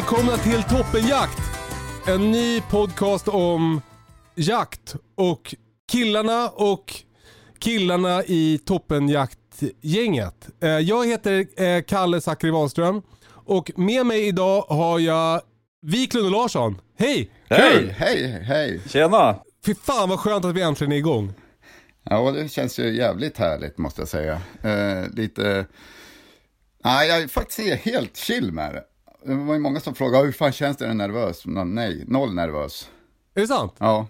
välkomna till Toppenjakt! En ny podcast om jakt och killarna och killarna i Toppenjaktgänget. Eh, Jag heter eh, Kalle Zackari Wahlström och med mig idag har jag Wiklund och Larsson. Hej! Hej, hej, hej. Tjena! Fy fan vad skönt att vi äntligen är igång. Ja, det känns ju jävligt härligt måste jag säga. Eh, lite... Nej, jag är faktiskt helt chill med det. Det var ju många som frågade, hur fan känns det? Är du nervös? Nå, Nej, noll nervös. Är det sant? Ja.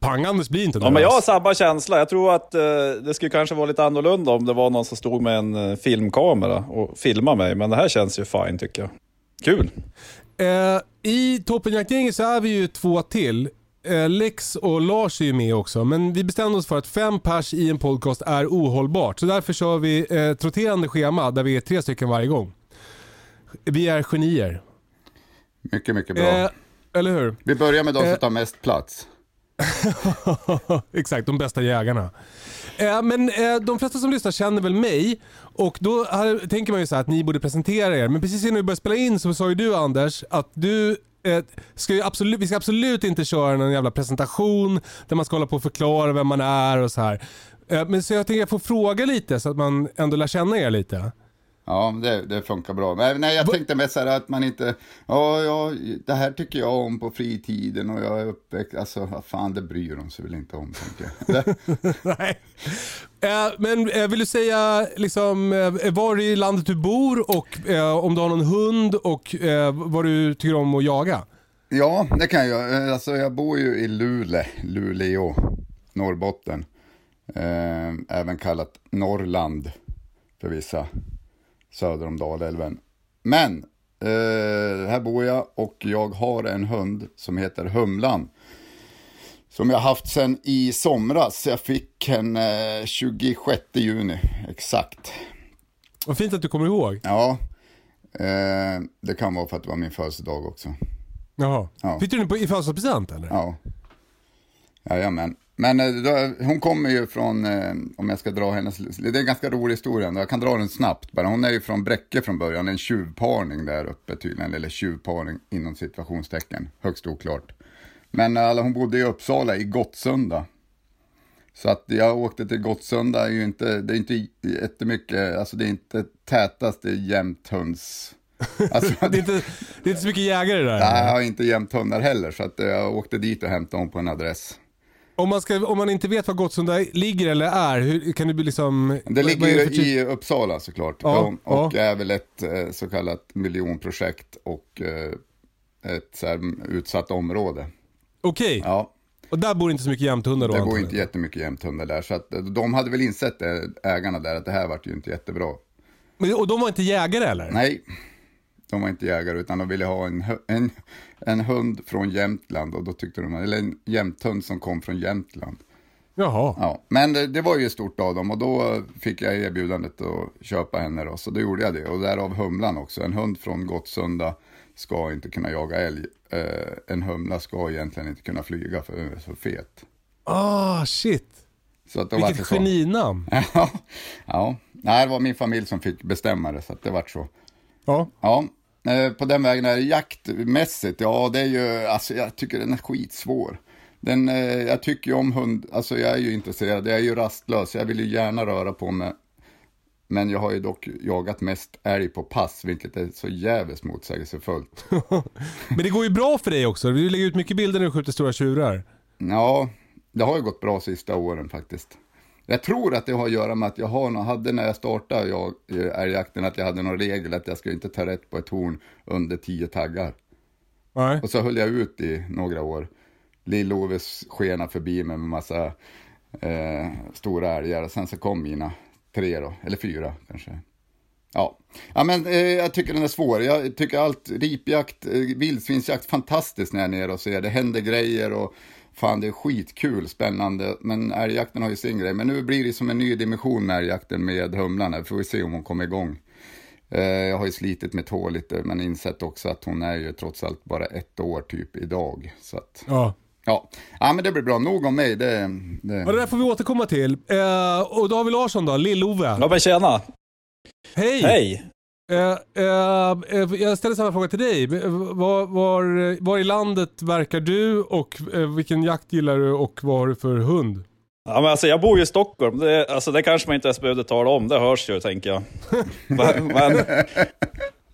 Pang-Anders blir inte Ja, men jag har nervös. samma känsla. Jag tror att eh, det skulle kanske vara lite annorlunda om det var någon som stod med en eh, filmkamera och filmade mig. Men det här känns ju fine tycker jag. Kul! Eh, I Toppenjaktgänget så är vi ju två till. Eh, Lex och Lars är ju med också, men vi bestämde oss för att fem pers i en podcast är ohållbart. Så därför kör vi eh, ett roterande schema där vi är tre stycken varje gång. Vi är genier. Mycket, mycket bra. Eh, eller hur? Vi börjar med de som eh. tar mest plats. Exakt, de bästa jägarna. Eh, men eh, de flesta som lyssnar känner väl mig och då här, tänker man ju så här att ni borde presentera er. Men precis innan vi började spela in så sa ju du Anders att du eh, ska absolut, vi ska absolut inte köra någon jävla presentation där man ska hålla på och förklara vem man är och så här. Eh, men så jag tänker jag får fråga lite så att man ändå lär känna er lite. Ja, det, det funkar bra. Men nej, jag tänkte mest så här att man inte, ja, ja, det här tycker jag om på fritiden och jag är uppväxt, alltså fan, det bryr de sig väl inte om, tänker jag. Nej. Eh, men eh, vill du säga liksom, eh, var i landet du bor och eh, om du har någon hund och eh, vad du tycker om att jaga? Ja, det kan jag. Eh, Alltså, jag bor ju i Luleå, Luleå, Norrbotten. Även kallat Norrland för vissa, söder om Dalälven. Men eh, här bor jag och jag har en hund som heter Humlan. Som jag haft sedan i somras. Jag fick henne 26 juni, exakt. Vad fint att du kommer ihåg. Ja, eh, det kan vara för att det var min födelsedag också. Jaha. Ja. Fick du den på, i födelsedagspresent eller? Ja. Jajamän. Men eh, då, hon kommer ju från, eh, om jag ska dra hennes, det är en ganska rolig historia, jag kan dra den snabbt bara. Hon är ju från Bräcke från början, en tjuvparning där uppe tydligen, eller tjuvparning inom situationstecken, högst oklart. Men alla, hon bodde i Uppsala, i Gottsunda. Så att jag åkte till Gottsunda är ju inte, det är inte jättemycket, alltså det är inte tätaste jämthunds... Alltså, Det, är inte, det är inte så mycket jägare där. Nej, jag har inte jämthundar heller, så att eh, jag åkte dit och hämtade hon på en adress. Om, man ska, om man inte vet var Gottsunda ligger eller är, hur, kan du liksom... Det ligger ju typ- i Uppsala såklart. Ja, och och ja. är väl ett eh, så kallat miljonprojekt och eh, ett så här utsatt område. Okej, Ja, och där bor inte så mycket jämthundar då det bor inte jättemycket jämthundar där. Så att eh, de hade väl insett det, ägarna där, att det här vart ju inte jättebra. Men, och de var inte jägare eller? Nej, de var inte jägare utan de ville ha en, en, en hund från Jämtland och då tyckte de, eller en jämthund som kom från Jämtland. Jaha. Ja, men det, det var ju stort av dem och då fick jag erbjudandet att köpa henne då, så då gjorde jag det. Och därav humlan också. En hund från Gottsunda ska inte kunna jaga älg. Eh, en humla ska egentligen inte kunna flyga för den är så fet. Ah shit. Så att det Vilket så. geninamn. Ja, ja. Nej, det var min familj som fick bestämma det, så att det vart så. Ja. Ja, eh, på den vägen är det jaktmässigt, ja det är ju, alltså jag tycker den är skitsvår. den, eh, jag tycker ju om hund, alltså jag är ju intresserad, jag är ju rastlös, jag vill ju gärna röra på mig. Men jag har ju dock jagat mest älg på pass, vilket är så jävligt motsägelsefullt. Men det går ju bra för dig också. Du lägger ut mycket bilder när du skjuter stora tjurar. Ja, det har ju gått bra sista åren faktiskt. Jag tror att det har att göra med att jag har, nå- hade när jag startade jag, eh, älgjakten, att jag hade någon regel att jag skulle inte ta rätt på ett horn under tio taggar. Nej. Och så höll jag ut i några år. Lill-Ove skena förbi mig med massa eh, stora älgar och sen så kom mina tre då, eller fyra kanske. Ja, ja men eh, jag tycker den är svår. Jag tycker allt, ripjakt, eh, vildsvinsjakt, fantastiskt när jag är nere och ser. Det händer grejer och fan det är skitkul, spännande. Men älgjakten har ju sin grej. Men nu blir det som en ny dimension med älgjakten med humlan. här. Får vi se om hon kommer igång. Eh, Jag har ju slitit mitt hår lite, men insett också att hon är ju trots allt bara ett år typ idag. Så att, Ja. ja. ja, men det blir bra. Nog om mig. Det, det... Ja, det där får vi återkomma till. Eh, och då har vi Larsson då, Lill-Ove. Ja men tjena! Hej! Hej! Eh, eh, eh, jag ställer samma fråga till dig. Eh, Var, var, var i landet verkar du och eh, vilken jakt gillar du och vad har du för hund? Ja, men alltså, jag bor ju i Stockholm, det, alltså, det kanske man inte ens behövde tala om, det hörs ju tänker jag. men, men,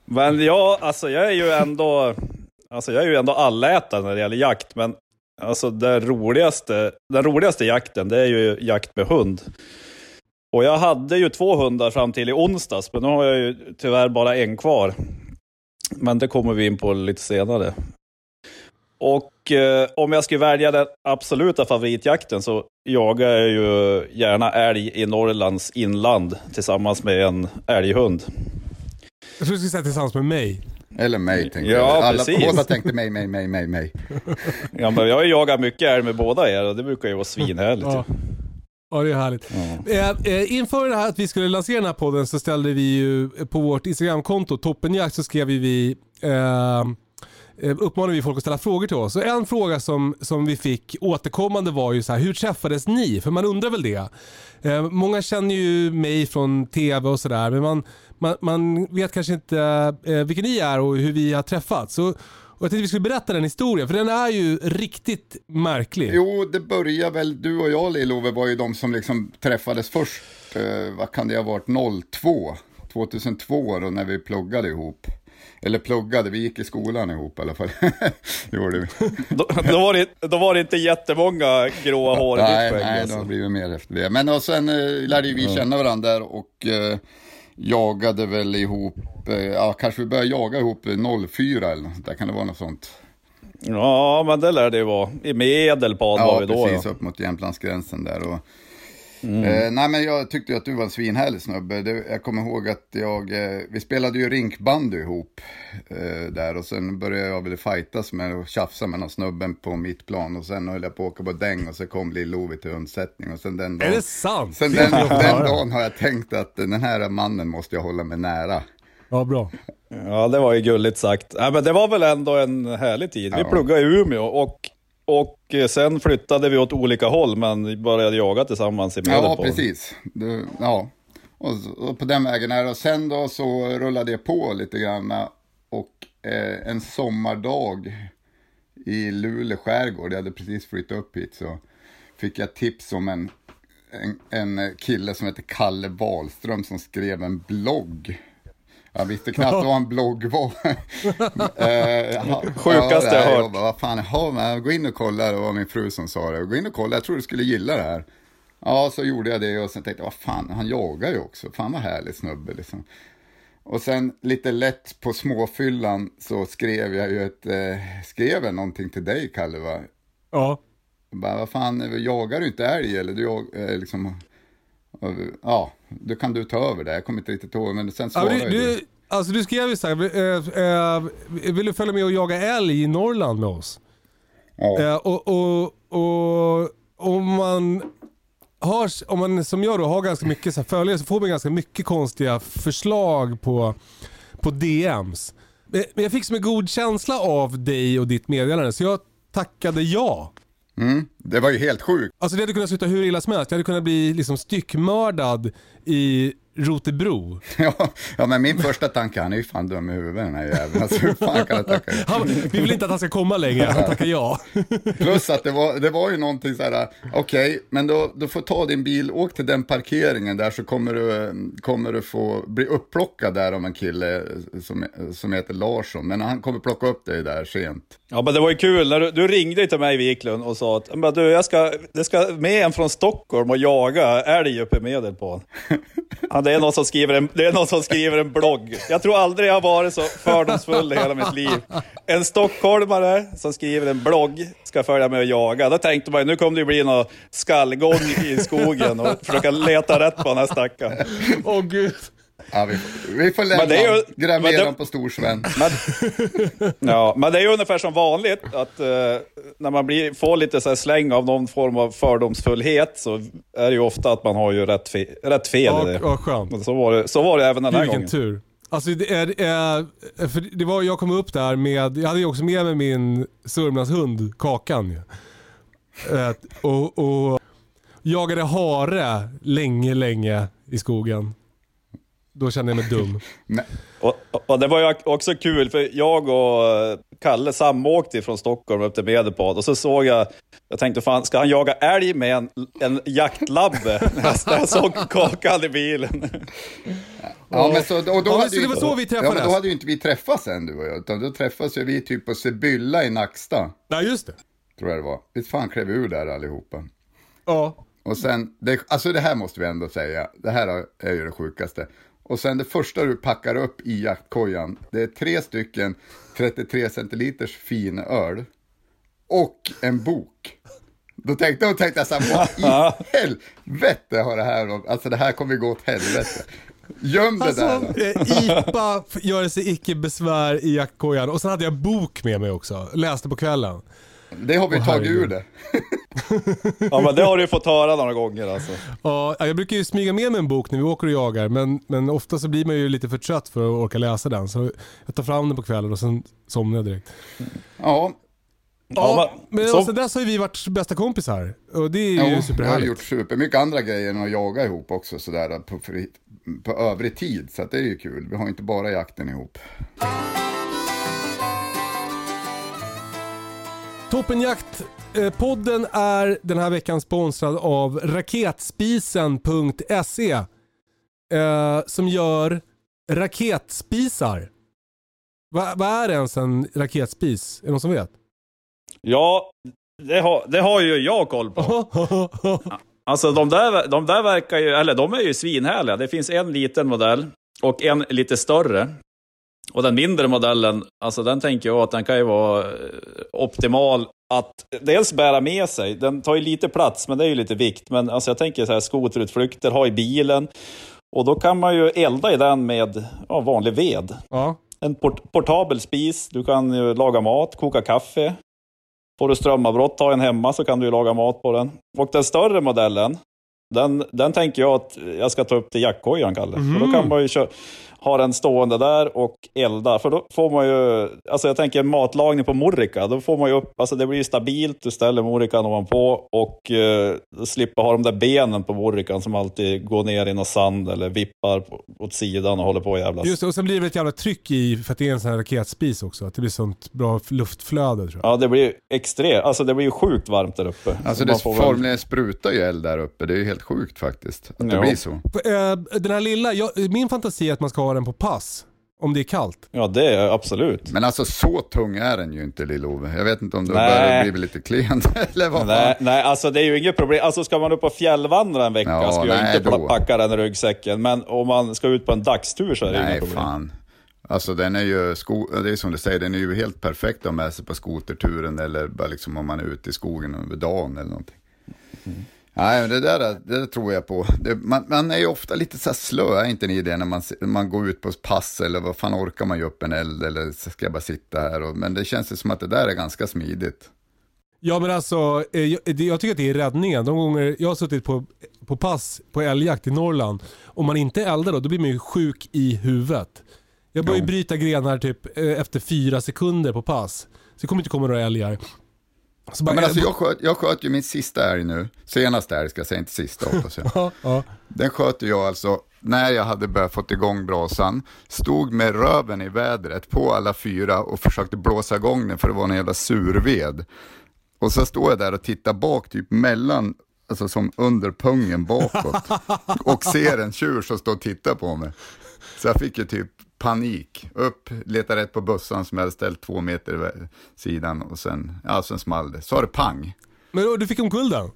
men ja, alltså, jag är ju ändå, alltså, jag är ju ändå allätare när det gäller jakt, men alltså, det roligaste, den roligaste jakten det är ju jakt med hund. Och jag hade ju två hundar fram till i onsdags, men nu har jag ju tyvärr bara en kvar. Men det kommer vi in på lite senare. Och eh, om jag skulle välja den absoluta favoritjakten så jagar jag ju gärna älg i Norrlands inland tillsammans med en älghund. Jag tror du skulle säga tillsammans med mig. Eller mig tänkte Ja, jag. Alla, precis. båda tänkte mig, mig, mig, mig, mig. Ja, men jag har ju jagat mycket älg med båda er och det brukar ju vara svinhärligt. Ja. Ja, det är härligt. Eh, eh, inför det här att vi skulle lansera den här podden så ställde vi ju på vårt Instagramkonto, Toppenjakt, så skrev vi, vi eh, eh, uppmanade vi folk att ställa frågor till oss. Och en fråga som, som vi fick återkommande var ju så här, hur träffades ni? För man undrar väl det. Eh, många känner ju mig från TV och sådär, men man, man, man vet kanske inte eh, vilka ni är och hur vi har träffats. Så, och jag tänkte vi skulle berätta den historien, för den är ju riktigt märklig. Jo, det börjar väl, du och jag Lill-Ove var ju de som liksom träffades först, eh, vad kan det ha varit, 02? 2002 då när vi pluggade ihop. Eller pluggade, vi gick i skolan ihop i alla fall. Gjorde vi. Då, då, var det, då var det inte jättemånga gråa hår i nej, ditt skägg. nej, det alltså. har blivit mer efter det. Men och sen eh, lärde ju vi känna varandra och eh, jagade väl ihop, eh, ja kanske vi började jaga ihop 04 eller något där, kan det vara något sånt? Ja, men det lär det ju vara. I Medelpad var Ja, vi då. precis, Ja. upp mot Jämtlandsgränsen där. Och, eh, nej, men jag tyckte ju att du var en svinhärlig snubbe. Det, jag kommer ihåg att jag, eh, vi spelade ju rinkbandy ihop eh, där och sen började jag väl fightas med och tjafsa med någon snubben på mitt plan och sen höll jag på att åka på däng och så kom Lill-Ove till undsättning och sen den Är dagen, det sant? sen den, den dagen har jag tänkt att den här mannen måste jag hålla mig nära. Ja, bra. Ja, det var ju gulligt sagt. Nej, men det var väl ändå en härlig tid. Vi Ja. pluggade i Umeå och, och eh, sen flyttade vi åt olika håll, men började jaga tillsammans i Medelpad. Ja, precis. Du, ja. Och, och på den vägen är det. Och sen då så rullade jag på lite grann. Och eh, en sommardag i Luleå skärgård, jag hade precis flyttat upp hit, så fick jag tips om en, en, en kille som heter Kalle Wahlström som skrev en blogg. Jag visste knappt vad en blogg var. eh, Sjukaste ja, jag hört. Jag bara, vad fan, men gå in och kolla, det var min fru som sa det. Gå in och kolla, jag tror du skulle gilla det här. Ja, så gjorde jag det och sen tänkte jag, vad fan, han jagar ju också. Fan vad härlig snubbe liksom. Och sen lite lätt på småfyllan så skrev jag ju ett, eh, skrev jag någonting till dig Kalle va? Ja. Bara, vad fan, jagar du inte älg eller du jag, eh, liksom, ja, då kan du ta över det. Jag kommer inte riktigt ihåg, men sen Ja, svarade men du. du, du, alltså du skrev ju såhär, eh, eh, vill du följa med och jaga älg i Norrland med oss? Ja. Eh, och, och, och om man har, om man som jag då har ganska mycket så följare så får man ganska mycket konstiga förslag på, på DMs. Men jag fick som en god känsla av dig och ditt meddelande så jag tackade ja. Mm, det var ju helt sjukt. Alltså det hade kunnat sluta hur illa som helst. Jag hade kunnat bli liksom styckmördad i, Rotebro. Ja, ja, men min första tanke, han är ju fan dum i huvudet den här jäveln. Alltså hur fan kan han tacka ja? Han, vi vill inte att han ska komma längre, han tackar ja. Plus att det var, det var ju någonting så här, okej, men då, du får ta din bil, åk till den parkeringen där så kommer du, kommer du få bli upplockad där av en kille som, som heter Larsson. Men han kommer plocka upp dig där sent. Ja men det var ju kul, när du, du ringde till mig Wiklund och sa att du, jag ska, det ska med en från Stockholm och jaga älg uppe i Medelpad. Det, är någon som skriver en, det är någon som skriver en blogg. Jag tror aldrig jag har varit så fördomsfull i hela mitt liv. En stockholmare som skriver en blogg ska följa med och jaga. Då tänkte man nu kommer det bli någon skallgång i skogen och försöka leta rätt på den här stackaren. Åh gud. Ja, vi, vi får lämna Men det är ju- dem på storsven. Men, ja, men det är ju ungefär som vanligt att eh, när man blir, får lite så här släng av någon form av fördomsfullhet så är det ju ofta att man har ju rätt, fe, rätt fel Ja, i det. ja, skönt. Så var, det, så var det även den här Vilken gången. tur. Alltså det är, för det var, jag kom upp där med, jag hade ju också med mig min Sörmlandshund Kakan. och, och jagade hare länge, länge i skogen. Då kände jag mig dum. Och, och det var ju också kul, för jag och eh, Kalle samåkte från Stockholm upp till Medelpad och så såg jag, jag tänkte fan, ska han jaga älg med en, en jaktlabbe? när jag- såg Kakan i bilen. ja, men så, och då Ja, hade så ju, det var så vi Ja, men träffades. då hade ju inte vi träffats än du och jag, utan då träffades ju vi typ på Sibylla i Nacksta, Nej just det. tror jag det var. Visst fan klev vi ur där allihopa. Ja. Och sen, det, alltså det här måste vi ändå säga, det här är ju det sjukaste. Och sen det första du packar upp i jaktkojan, det är tre stycken 33 centiliters finöl och en bok. Då tänkte, då tänkte jag så här, vad i helvete har det här, alltså det här kommer gå åt helvete. Göm det Alltså, där då. eh, IPA gör sig icke besvär i jaktkojan. Och sen hade jag bok med mig också. Läste på kvällen. Det har vi Åh, tagit ur det. Ja, men det har du ju fått höra några gånger alltså. Ja, jag brukar ju smyga med mig en bok när vi åker och jagar, men, men ofta så blir man ju lite för trött för att orka läsa den. Så jag tar fram den på kvällen och sen somnar jag direkt. Ja, Ja, men men- så... så- sen dess har ju vi varit bästa kompisar. Och det är ju jo, vi har superhärligt. gjort supermycket andra grejer än att jaga ihop också sådär på, på övrig tid. Så att det är ju kul. Vi har inte bara jakten ihop. Toppenjakt-podden är den här veckan sponsrad av raketspisen.se eh, som gör raketspisar. Va- Vad är ens en raketspis? Är det någon som vet? Ja, det har, det har ju jag koll på. Alltså de där, de där verkar ju, eller de är ju svinhärliga. Det finns en liten modell och en lite större. Och den mindre modellen, alltså den tänker jag att den kan ju vara eh, optimal att dels bära med sig. Den tar ju lite plats, men det är ju lite vikt. Men alltså jag tänker så här skoterutflykter, ha i bilen. Och då kan man ju elda i den med ja, vanlig ved. ja. En port portabel spis, du kan ju laga mat, koka kaffe. Får du strömavbrott, ha en hemma så kan du ju laga mat på den. Och den större modellen, den, den tänker jag att jag ska ta upp till jaktkojan, Kalle. För då kan man ju kö- ha den stående där och elda. För då får man ju, alltså jag tänker matlagning på morrika, då får man ju upp, alltså det blir ju stabilt, du ställer morrikan ovanpå och eh, slipper ha de där benen på morrikan som alltid går ner i någon sand eller vippar på, åt sidan och håller på och jävlas. Just det, och sen blir det ett jävla tryck i för att det är en sån här raketspis också. Att det blir sånt bra luftflöde tror jag. Ja, det blir ju extremt, alltså det blir ju sjukt varmt där uppe. Alltså Så det får väl- formligen sprutar ju eld där uppe. Det är ju helt sjukt faktiskt. Att det Ja. blir så. Eh, Den här lilla, jag, min fantasi är att man ska ha den på pass. Om det är kallt. Ja, det är absolut. Men alltså så tung är den ju inte Lill-Ove. Jag vet inte om du Nej. börjar bli lite klen eller vad Nej, nej, alltså det är ju inget problem. Alltså ska man upp och fjällvandra en vecka Ja, ska jag nej, inte då. pla- packa den i ryggsäcken. Men om man ska ut på en dagstur så är det Nej, inga problem. fan. Alltså den är ju, sko- det är som du säger, den är ju helt perfekt att ha med sig på skoterturen eller bara liksom om man är ute i skogen över dagen eller någonting. Nej, men det där, det där tror jag på. Det, man, man är ju ofta lite så här slö, är inte ni det, när man, man går ut på pass eller vad fan orkar man ju upp en eld eller ska jag bara sitta här? Och, men det känns ju som att det där är ganska smidigt. Ja men alltså, eh, jag, jag tycker att det är räddningen. De gånger jag har suttit på, på pass på älgjakt i Norrland, om man inte eldar då, då blir man ju sjuk i huvudet. Jag börjar ju bryta grenar typ eh, efter fyra sekunder på pass. Så det kommer inte komma några älgar. Så Ja, bara, men alltså jag sköt, jag sköt ju min sista älg nu, senaste älg ska jag säga, inte sista hoppas jag. ja, ja. Den sköt jag alltså när jag hade börjat fått igång brasan, stod med röven i vädret på alla fyra och försökte blåsa igång den för det var en jävla surved. Och så står jag där och tittar bak, typ mellan, alltså som under pungen bakåt. och ser en tjur som står och tittar på mig. Så jag fick ju typ panik. Upp, leta rätt på bössan som jag hade ställt två meter sidan och sen, ja sen small det. Så var det pang. Men då, du fick omkull den?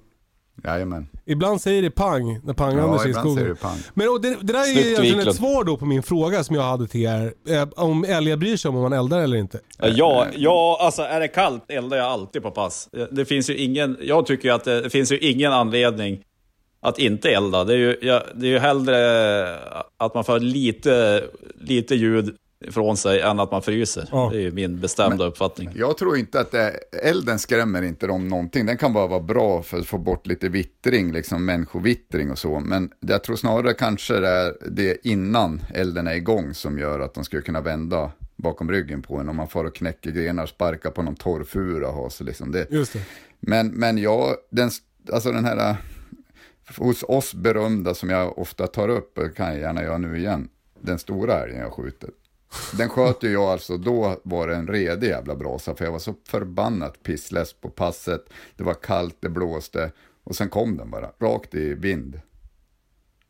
Jajamän. Ibland säger det pang när pang Ja, i ibland skogen. säger det pang. Men och det, det där är ju Snyggt, egentligen Wiklund. ett svar då på min fråga som jag hade till er. Eh, om älgar bryr sig om om man eldar eller inte. Ja, ja, alltså är det kallt eldar jag alltid på pass. Det finns ju ingen, jag tycker ju att det, det finns ju ingen anledning att inte elda. Det är ju, ja, det är ju hellre att man får lite, lite ljud från sig än att man fryser. Ja. Det är ju min bestämda uppfattning. Jag tror inte att det, elden skrämmer inte dem någonting. Den kan bara vara bra för att få bort lite vittring, liksom människovittring och så. Men jag tror snarare kanske det är det innan elden är igång som gör att de skulle kunna vända bakom ryggen på en. Om man får och knäcker grenar, sparkar på någon torrfura och har så liksom det. Just det. Men, men jag, den, alltså den här, hos oss berömda som jag ofta tar upp, kan jag gärna göra nu igen, den stora älgen jag skjuter. Den sköt ju jag alltså, då var det en redig jävla brasa, för jag var så förbannat pissless på passet, det var kallt, det blåste, och sen kom den bara, rakt i vind.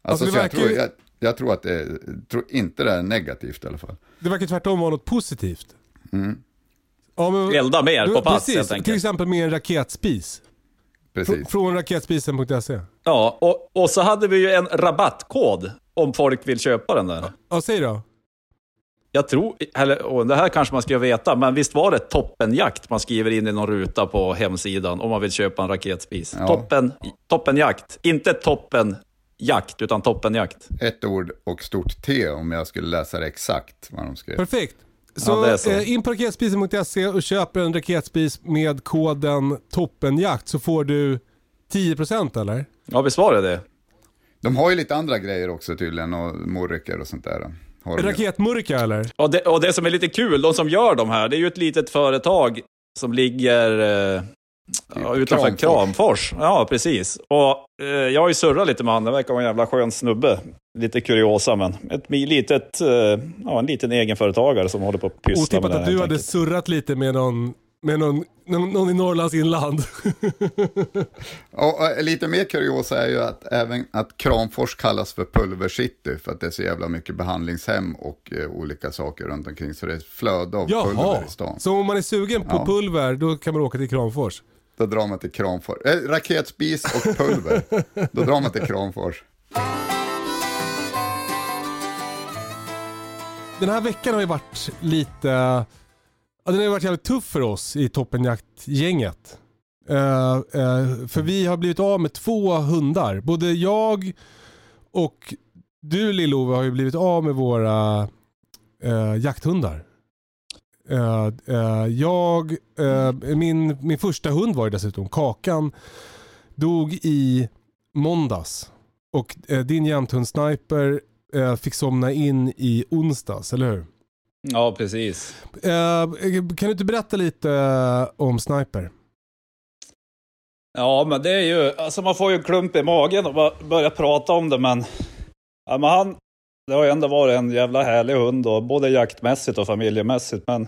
Alltså, Alltså, så jag, verkar tror, jag, jag tror att det, tror inte det är negativt i alla fall. Det verkar tvärtom vara något positivt. Mm. Ja, men, Elda mer på pass Precis, helt enkelt. till exempel med en raketspis. Precis. Från raketspisen.se. Ja, och, och så hade vi ju en rabattkod om folk vill köpa den där. Ja, säg då. Jag tror, eller, och det här kanske man ska veta, men visst var det toppenjakt man skriver in i någon ruta på hemsidan om man vill köpa en raketspis? Ja. Toppen, toppenjakt, inte toppenjakt, utan toppenjakt. Ett ord och stort T om jag skulle läsa det exakt vad de skrev. Perfekt. Så, Ja, så. Eh, in på raketspisen.se och köp en raketspis med koden toppenjakt så får du 10% eller? Ja, visst var det? De har ju lite andra grejer också tydligen och morriker och sånt där. Raketmurka eller? Och, det? och det som är lite kul, de som gör de här, det är ju ett litet företag som ligger ja, utanför Kramfors. Kramfors. Ja, precis. Och eh, jag har ju surrat lite med honom, det verkar vara en jävla skön snubbe. Lite kuriosa, men ett litet, eh, ja, en liten egenföretagare som håller på att pyssla Otippat med det att här, du helt hade enkelt. surrat lite med någon, med någon, någon, någon i Norrlands inland. Och, och lite mer kuriosa är ju att även att Kramfors kallas för pulvercity för att det är så jävla mycket behandlingshem och eh, olika saker runt omkring. Så det är ett flöde av pulver Jaha, i stan. så om man är sugen på Ja. pulver då kan man åka till Kramfors. Då drar man till Kramfors. Äh, raketspis och pulver. Då drar man till Kramfors. Den här veckan har ju varit lite, ja, den har ju varit jävligt tuff för oss i toppenjaktgänget. Eh, eh, för vi har blivit av med två hundar. Både jag och du Lill-Ove har ju blivit av med våra eh, jakthundar. Eh, eh, jag, eh, min, min första hund var dessutom, Kakan, dog i måndads. Och din jämthund Sniper fick somna in i onsdags, eller hur? Ja, precis. Kan du inte berätta lite om Sniper? Ja, men det är ju, alltså man får ju en klump i magen och bara börja prata om det, men, ja, men han, det har ju ändå varit en jävla härlig hund, då, både jaktmässigt och familjemässigt, men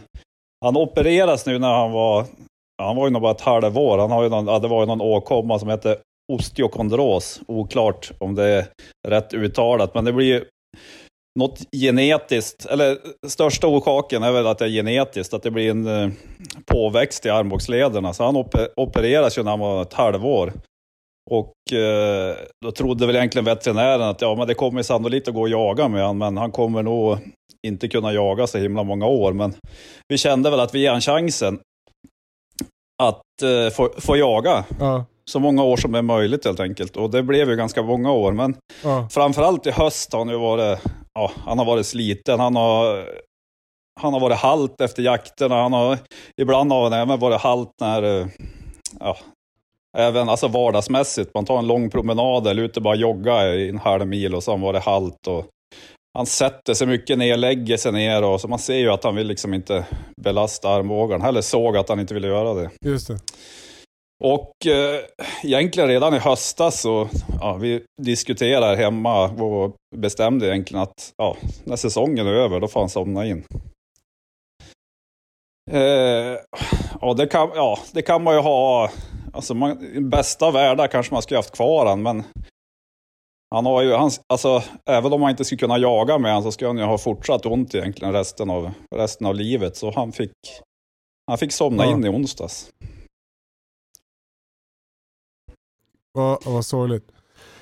han opereras nu när han var, han var ju nog bara ett halvår, han har ju någon, ja, det var ju någon åkomma som heter osteokondros, oklart om det är rätt uttalat, men det blir ju något genetiskt, eller största orsaken är väl att det är genetiskt, att det blir en eh, påväxt i armbågslederna. Så han opereras ju när han var ett halvår. Och eh, då trodde väl egentligen veterinären att ja, men det kommer sannolikt att gå att jaga med honom, men han kommer nog inte kunna jaga så himla många år. Men vi kände väl att vi ger han chansen att eh, få, få jaga Ja, så många år som är möjligt helt enkelt. Och det blev ju ganska många år, men ja. framförallt i höst har han ju varit, ja, han har varit sliten. Han har, han har varit halt efter jakterna. Han har, ibland har han även varit halt när, eh, ja, även alltså vardagsmässigt. Man tar en lång promenad eller ute bara jogga i en halv mil och har han varit halt. Och han sätter sig mycket ner, lägger sig ner och så man ser ju att han vill liksom inte belasta armbågarna. Eller såg att han inte ville göra det. Just det. Och eh, egentligen redan i höstas så, ja, vi diskuterar hemma och bestämde egentligen att ja, när säsongen är över, då får han somna in. Eh, ja, det kan, ja, det kan man ju ha, alltså man, i bästa världar kanske man skulle haft kvar han, men han har ju, han, alltså, även om man inte skulle kunna jaga med honom så skulle han ju ha fortsatt ont egentligen resten av, resten av livet. Så han fick, han fick somna Ja. in i onsdags. Vad, vad sorgligt.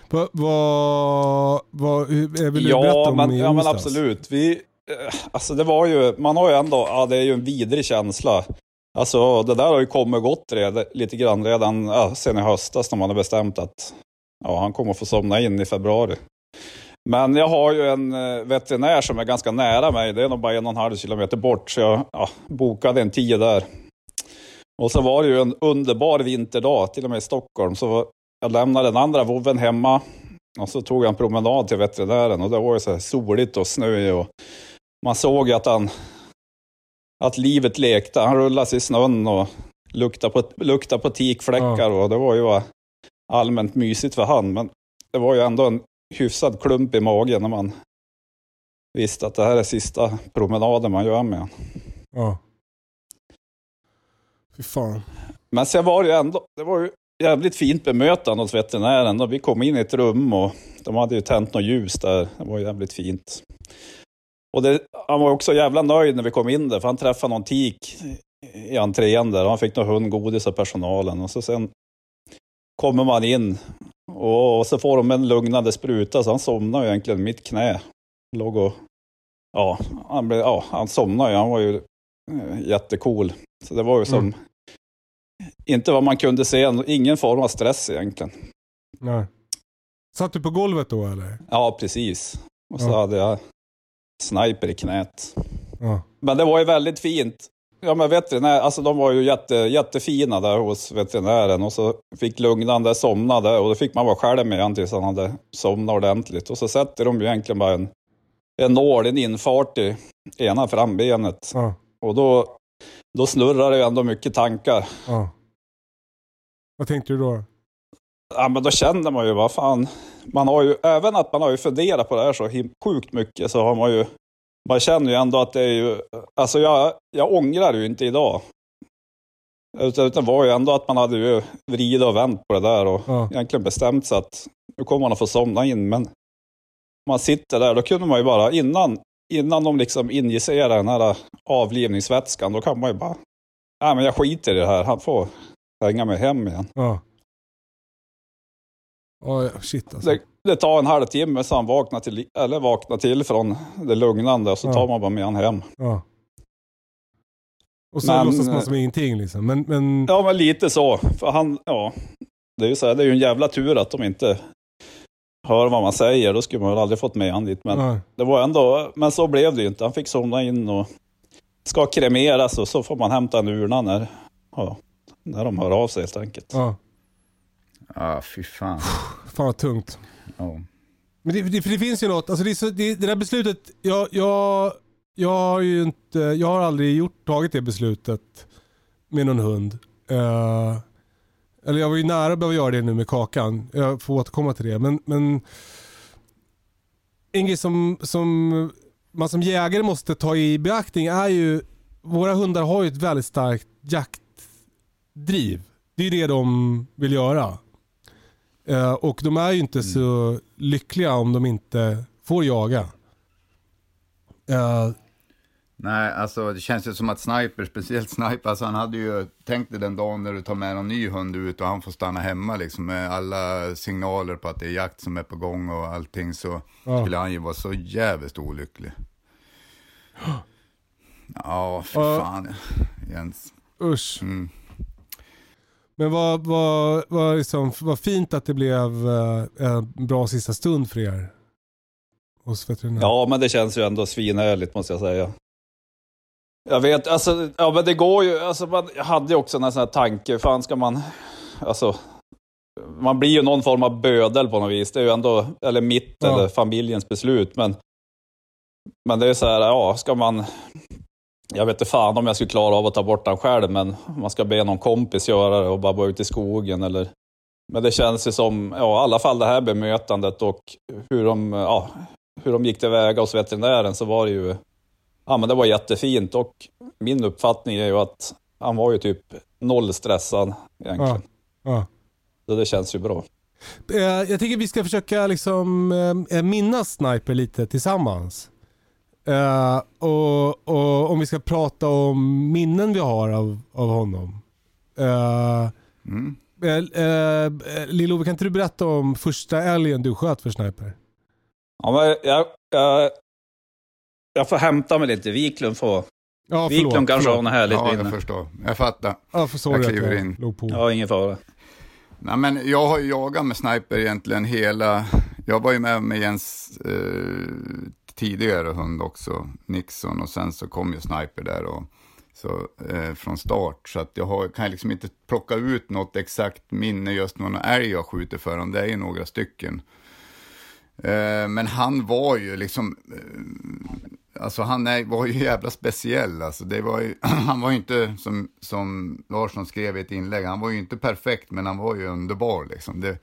Vad, vad, vad, vill du berätta Ja, om men, i ja men absolut. Vi, eh, alltså det var ju, man har ju ändå, ja det är ju en vidrig känsla. Alltså det där har ju kommit och gått redan, lite grann redan ja, sen i höstas när man har bestämt att ja, han kommer att få somna in i februari. Men jag har ju en eh, veterinär som är ganska nära mig. Det är nog bara en och en halv kilometer bort. Så jag ja, bokade en tid där. Och så var det ju en underbar vinterdag, till och med i Stockholm. Så jag lämnade den andra vovven hemma. Och så tog jag en promenad till veterinären. Och det var ju så här soligt och snöigt. Och man såg ju att han... Att livet lekte. Han rullade sig i snön och luktade på, luktade på tikfläckar. Och det var ju allmänt mysigt för han. Men det var ju ändå en hyfsad klump i magen när man visste att det här är sista promenaden man gör med honom. Ja. Fy fan. Men sen var det ju ändå, det var ju jävligt fint bemötande hos veterinären. Vi kom in i ett rum och de hade ju tänt något ljus där. Det var jävligt fint. Och det, han var också jävla nöjd när vi kom in där, för han träffade någon tik i entrén där. Han fick någon hundgodis av personalen. Och så sen kommer man in och, och så får de en lugnande spruta, så han somnade ju egentligen mitt knä. Låg och, ja, han, blev, ja, han somnade ju. Han var ju eh, jättecool. Så det var ju som, Mm. inte vad man kunde se, ingen form av stress egentligen. Nej. Satt du på golvet då eller? Ja, precis. Och så Ja. hade jag sniper i knät. Ja. Men det var ju väldigt fint. Ja men veterinär, alltså de var ju jätte, jättefina där hos veterinären och så fick lugnande somnade och då fick man vara själv med han tills han hade somnat ordentligt. Och så sätter de ju egentligen bara en, en nål, en infart i ena frambenet. Ja. Och då, då snurrar det ju ändå mycket tankar. ja. Vad tänkte du då? Ja men då känner man ju, vad fan. Man har ju, även att man har ju funderat på det här så sjukt mycket så har man ju, man känner ju ändå att det är ju, alltså jag, jag ångrar ju inte idag. Utan, utan var ju ändå att man hade ju vridit och vänt på det där och Ja. egentligen bestämt sig att nu kommer man att få somna in. Men man sitter där, då kunde man ju bara innan, innan de liksom injicerar den här avlivningsvätskan, då kan man ju bara, nej men jag skiter i det här, han får hänga mig hem igen. Ja. Ja, shit alltså. Det, det tar en halvtimme så han vaknar till, eller vaknar till från det lugnande och så Ja. tar man bara med han hem. Ja. Och så Men- låtsas man som ingenting liksom. Men, men Ja, men lite så. För han, ja, det är ju så här, det är ju en jävla tur att de inte hör vad man säger. Då skulle man väl aldrig fått med han dit. Men det var ändå, men så blev det ju inte. Han fick somna in och ska kremeras och så får man hämta en urna när, ja, när de hör av sig helt enkelt. ja. Ja, fy fan. Fan vad tungt. Ja. Men det, det, för det finns ju något, alltså det, så, det, det där beslutet, jag, jag, jag har ju inte, jag har aldrig gjort, tagit det beslutet med någon hund. Eh, eller jag var ju nära att behöva göra det nu med Kakan. Jag får återkomma till det. Men, men en grej som, som man som jägare måste ta i beaktning är ju, våra hundar har ju ett väldigt starkt jaktdriv. Det är ju det de vill göra. Eh, och de är ju inte så lyckliga om de inte får jaga. Eh, Nej, alltså det känns ju som att Sniper, speciellt Sniper, alltså han hade ju tänkt dig den dagen när du tar med någon ny hund ut och han får stanna hemma liksom med alla signaler på att det är jakt som är på gång och allting så Ja. skulle han ju vara så jävligt olycklig. Ja, för fan Jens. usch. Mm. Men vad, vad, vad, liksom, vad fint att det blev eh, en bra sista stund för er. Hos veterinär. Ja, men det känns ju ändå svinhärligt måste jag säga. Jag vet, alltså, ja men det går ju, alltså man hade ju också en sån här tanke, fan ska man, alltså, man blir ju någon form av bödel på något vis. Det är ju ändå, eller mitt Ja. eller familjens beslut, men, men det är så här, ja, ska man, jag vet inte fan om jag skulle klara av att ta bort den själv, men man ska be någon kompis göra det och bara vara ute i skogen eller... Men det känns ju som, ja i alla fall det här bemötandet och hur de, ja, hur de gick tillväga hos veterinären så var det ju, ja men det var jättefint och min uppfattning är ju att han var ju typ noll stressad egentligen. Ja. Så det känns ju bra. Eh, Jag tycker vi ska försöka liksom eh, minnas Sniper lite tillsammans. Eh, och, och om vi ska prata om minnen vi har av, av honom. Uh, Mm. Lillo, kan inte du berätta om första älgen du sköt för Sniper? Ja, men jag, jag, jag får hämta mig lite. Wiklund får... Ja, Wiklund kanske har något härligt Ja, minne. jag förstår. Jag fattar. Ja, för sorry Jag kliver jag in. låg på. Ja, ingen fara. Nej, men jag har ju jagat med sniper egentligen hela... Jag var ju med med Jens eh, tidigare hund också, Nixon, och sen så kom ju sniper där och, så, eh, från start. Så att jag har, kan liksom inte plocka ut något exakt minne just någon älg jag skjuter för honom. Det är ju några stycken. Eh, men han var ju liksom... Eh, alltså han är, var ju jävla speciell. Alltså det var ju, han var ju inte, som, som Larsson skrev i ett inlägg, han var ju inte perfekt, men han var ju underbar liksom. Det,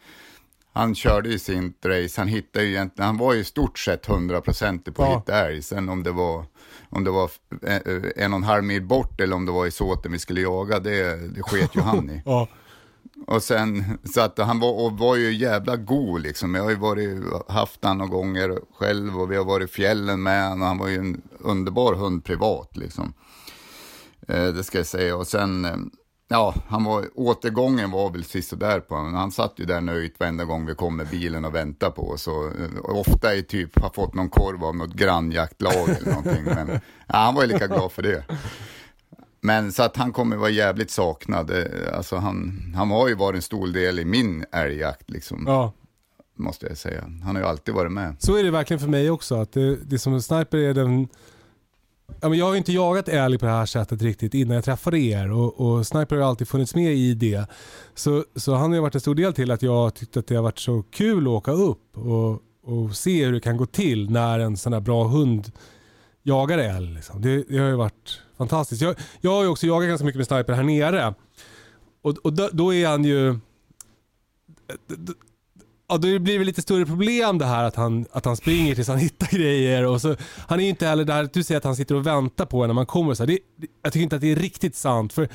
han körde ju sin race, han hittade ju egentligen, han var ju i stort sett hundraprocentig på att Ja. hitta älg. Sen om det var, om det var eh, eh, en och en halv mil bort eller om det var i såten vi skulle jaga, det, det sket ju han i. Ja. Och sen, så att han var, och var ju jävla god liksom. Jag har ju varit, haft han några gånger själv och vi har varit i fjällen med honom. Han var ju en underbar hund privat liksom. Eh, det ska jag säga. Och sen, eh, ja, han var, återgången var väl sisådär på honom. Han satt ju där nöjt varenda gång vi kom med bilen och väntade på oss. Och, eh, och ofta i typ, har fått någon korv av något grannjaktlag eller någonting. Men ja, han var ju lika glad för det. Men så att han kommer vara jävligt saknad. Eh, Alltså han, han har ju varit en stor del i min älgjakt liksom, ja. måste jag säga. Han har ju alltid varit med. Så är det verkligen för mig också. Att det, det som en sniper är den... Ja, men jag har inte jagat älg på det här sättet riktigt innan jag träffade er och, och sniper har alltid funnits med i det. Så, så han har varit en stor del till att jag tyckte att det har varit så kul att åka upp och, och se hur det kan gå till när en sån här bra hund jagar älg. Liksom. Det, det har ju varit fantastiskt. Jag, jag har ju också jagat ganska mycket med sniper här nere. Och, och då, då är han ju... Ja, då blir det lite större problem det här att han, att han springer tills han hittar grejer. Och så, han är ju inte heller där, du säger att han sitter och väntar på en när man kommer. Så det, jag tycker inte att det är riktigt sant. För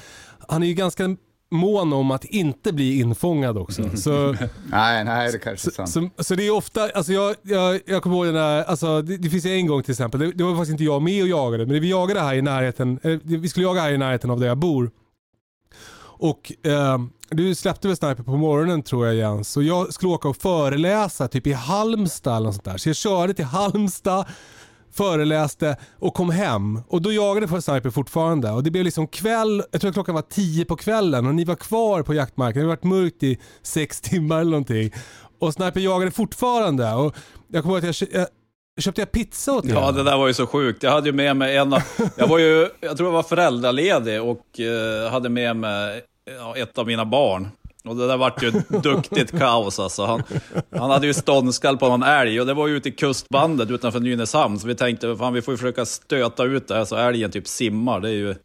han är ju ganska mån om att inte bli infångad också. Så, Nej, nej, det kanske är sant. så, så det är ofta, alltså jag, jag, jag kommer ihåg den där, alltså det, det finns en gång till exempel, det, det var faktiskt inte jag med och jagade, men vi jagade här i närheten, eh, vi skulle jaga här i närheten av där jag bor. Och eh, du släppte väl Sniper på morgonen tror jag Jens. Så jag skulle åka och föreläsa typ i Halmstad eller något sånt där. Så jag körde till Halmstad, föreläste och kom hem. Och då jagade jag Sniper fortfarande. Och det blev liksom kväll, jag tror klockan var tio på kvällen och ni var kvar på jaktmarken. Det hade varit mörkt i sex timmar eller någonting. Och Sniper jagade fortfarande. Och jag kommer ihåg att jag, jag köpte jag pizza åt er. Ja, det där var ju så sjukt. Jag hade ju med mig en av, Jag var ju, jag tror jag var föräldraledig och eh, hade med mig ja, ett av mina barn. Och det där vart ju duktigt kaos alltså. Han, han hade ju ståndskall på någon älg och det var ju ute i kustbandet utanför Nynäshamn. Så vi tänkte, fan vi får ju försöka stöta ut det här så älgen typ simmar. Det är ju...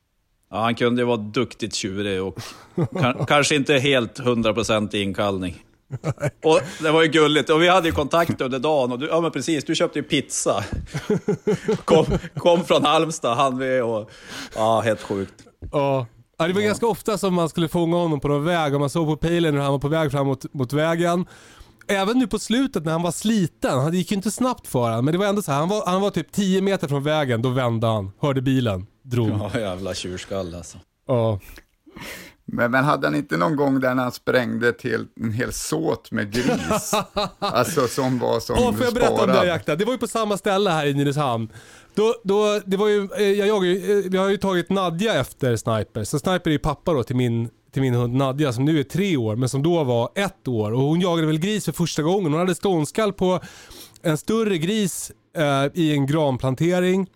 Ja, han kunde ju vara duktigt tjurig och ka- kanske inte helt 100% i inkallning. Och det var ju gulligt. Och vi hade ju kontakt under dagen. Och du, ja men precis, du köpte ju pizza. Kom, kom från Halmstad, han med och... Ja, helt sjukt. Ja. Ja, det var ganska ofta som man skulle fånga honom på någon väg och man såg på pejlen när han var på väg fram mot, mot vägen. Även nu på slutet när han var sliten, han det gick ju inte snabbt för honom, men det var ändå så här, han var, han var typ 10 meter från vägen, då vände han, hörde bilen, drog. Ja. Ja, jävla tjurskalle alltså. Men, men hade han inte någon gång där när han sprängde till en hel såt med gris? alltså som var som Åh, får jag berätta om sparad. där jakten? Det var ju på samma ställe här i Nynäshamn. Då, då, det var ju, jag, jag jagar eh, har ju tagit Nadja efter Sniper. Så Sniper är ju pappa då till min, till min hund Nadja som nu är tre år men som då var ett år. Och hon jagade väl gris för första gången. Hon hade ståndskall på en större gris eh, i en granplantering.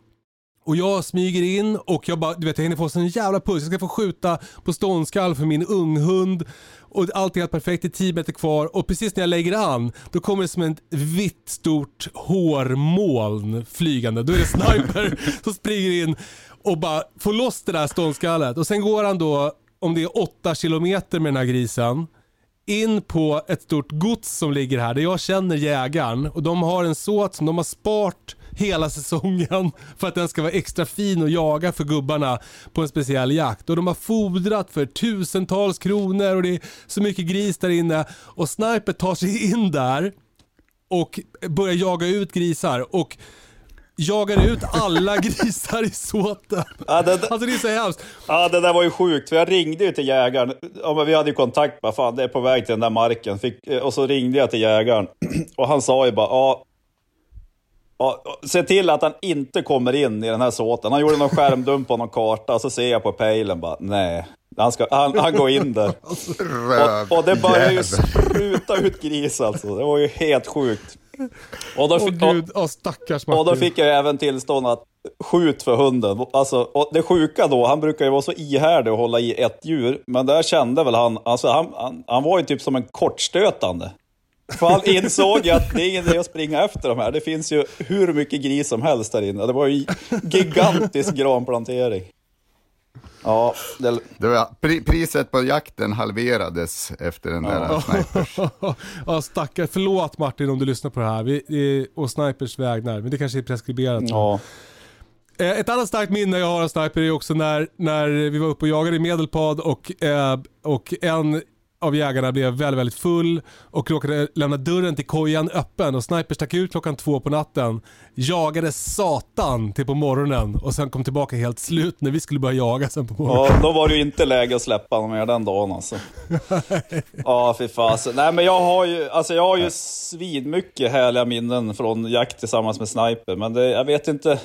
Och jag smyger in och jag bara, du vet jag hinner få sån jävla puls. Jag ska få skjuta på ståndskall för min unghund. Och allt är helt perfekt, det är 10 meter kvar. Och precis när jag lägger an, då kommer det som ett vitt stort hårmoln flygande. Då är det sniper som springer in. och bara får loss det där ståndskallet. Och sen går han då, om det är åtta kilometer med den här grisen, in på ett stort gods som ligger här där jag känner jägaren och de har en såt som de har spart hela säsongen för att den ska vara extra fin att jaga för gubbarna på en speciell jakt. Och de har fodrat för tusentals kronor och det är så mycket gris där inne och Sniper tar sig in där och börjar jaga ut grisar och jagar ut alla grisar i såten. Ja, det, Alltså det är så hemskt. ja, det där var ju sjukt, för jag ringde ju till jägaren. Ja, men vi hade ju kontakt, bara fan det är på väg till den där marken. Fick, eh, och så ringde jag till jägaren och han sa ju bara, ja, ja, se till att han inte kommer in i den här såten. Han gjorde någon skärmdump på någon karta och så ser jag på pejlen bara, nej. Han, ska, han, han går in där. Och, och det började ju spruta ut gris alltså. Det var ju helt sjukt. Och då, fick- och, gud, åh stackars och då fick jag även tillstånd att skjut för hunden. Alltså, och det sjuka då, han brukar ju vara så ihärdig och hålla i ett djur. Men där kände väl han, alltså han, han, han var ju typ som en kortstötande. För han insåg ju att det är ingen idé att springa efter de här. Det finns ju hur mycket gris som helst där inne. Det var ju gigantisk granplantering. Ja, det, Det var, pri, priset på jakten halverades efter den där snipers. ja stackar, förlåt Martin om du lyssnar på det här. Vi, vi, och Snipers vägnar, men det kanske är preskriberat. ja. Eh, Ett annat starkt minne jag har av Sniper är också när, när vi var uppe och jagade i Medelpad och, eh, och en av jägarna blev väldigt, väldigt full och råkade lämna dörren till kojan öppen och Sniper stack ut klockan två på natten, jagade satan till på morgonen och sen kom tillbaka helt slut när vi skulle börja jaga sen på morgonen. Ja, då var det ju inte läge att släppa honom mer den dagen alltså. Ja, fy fasen. Nej, men jag har ju, alltså jag har ju svinmycket härliga minnen från jakt tillsammans med Sniper, men det, jag vet inte.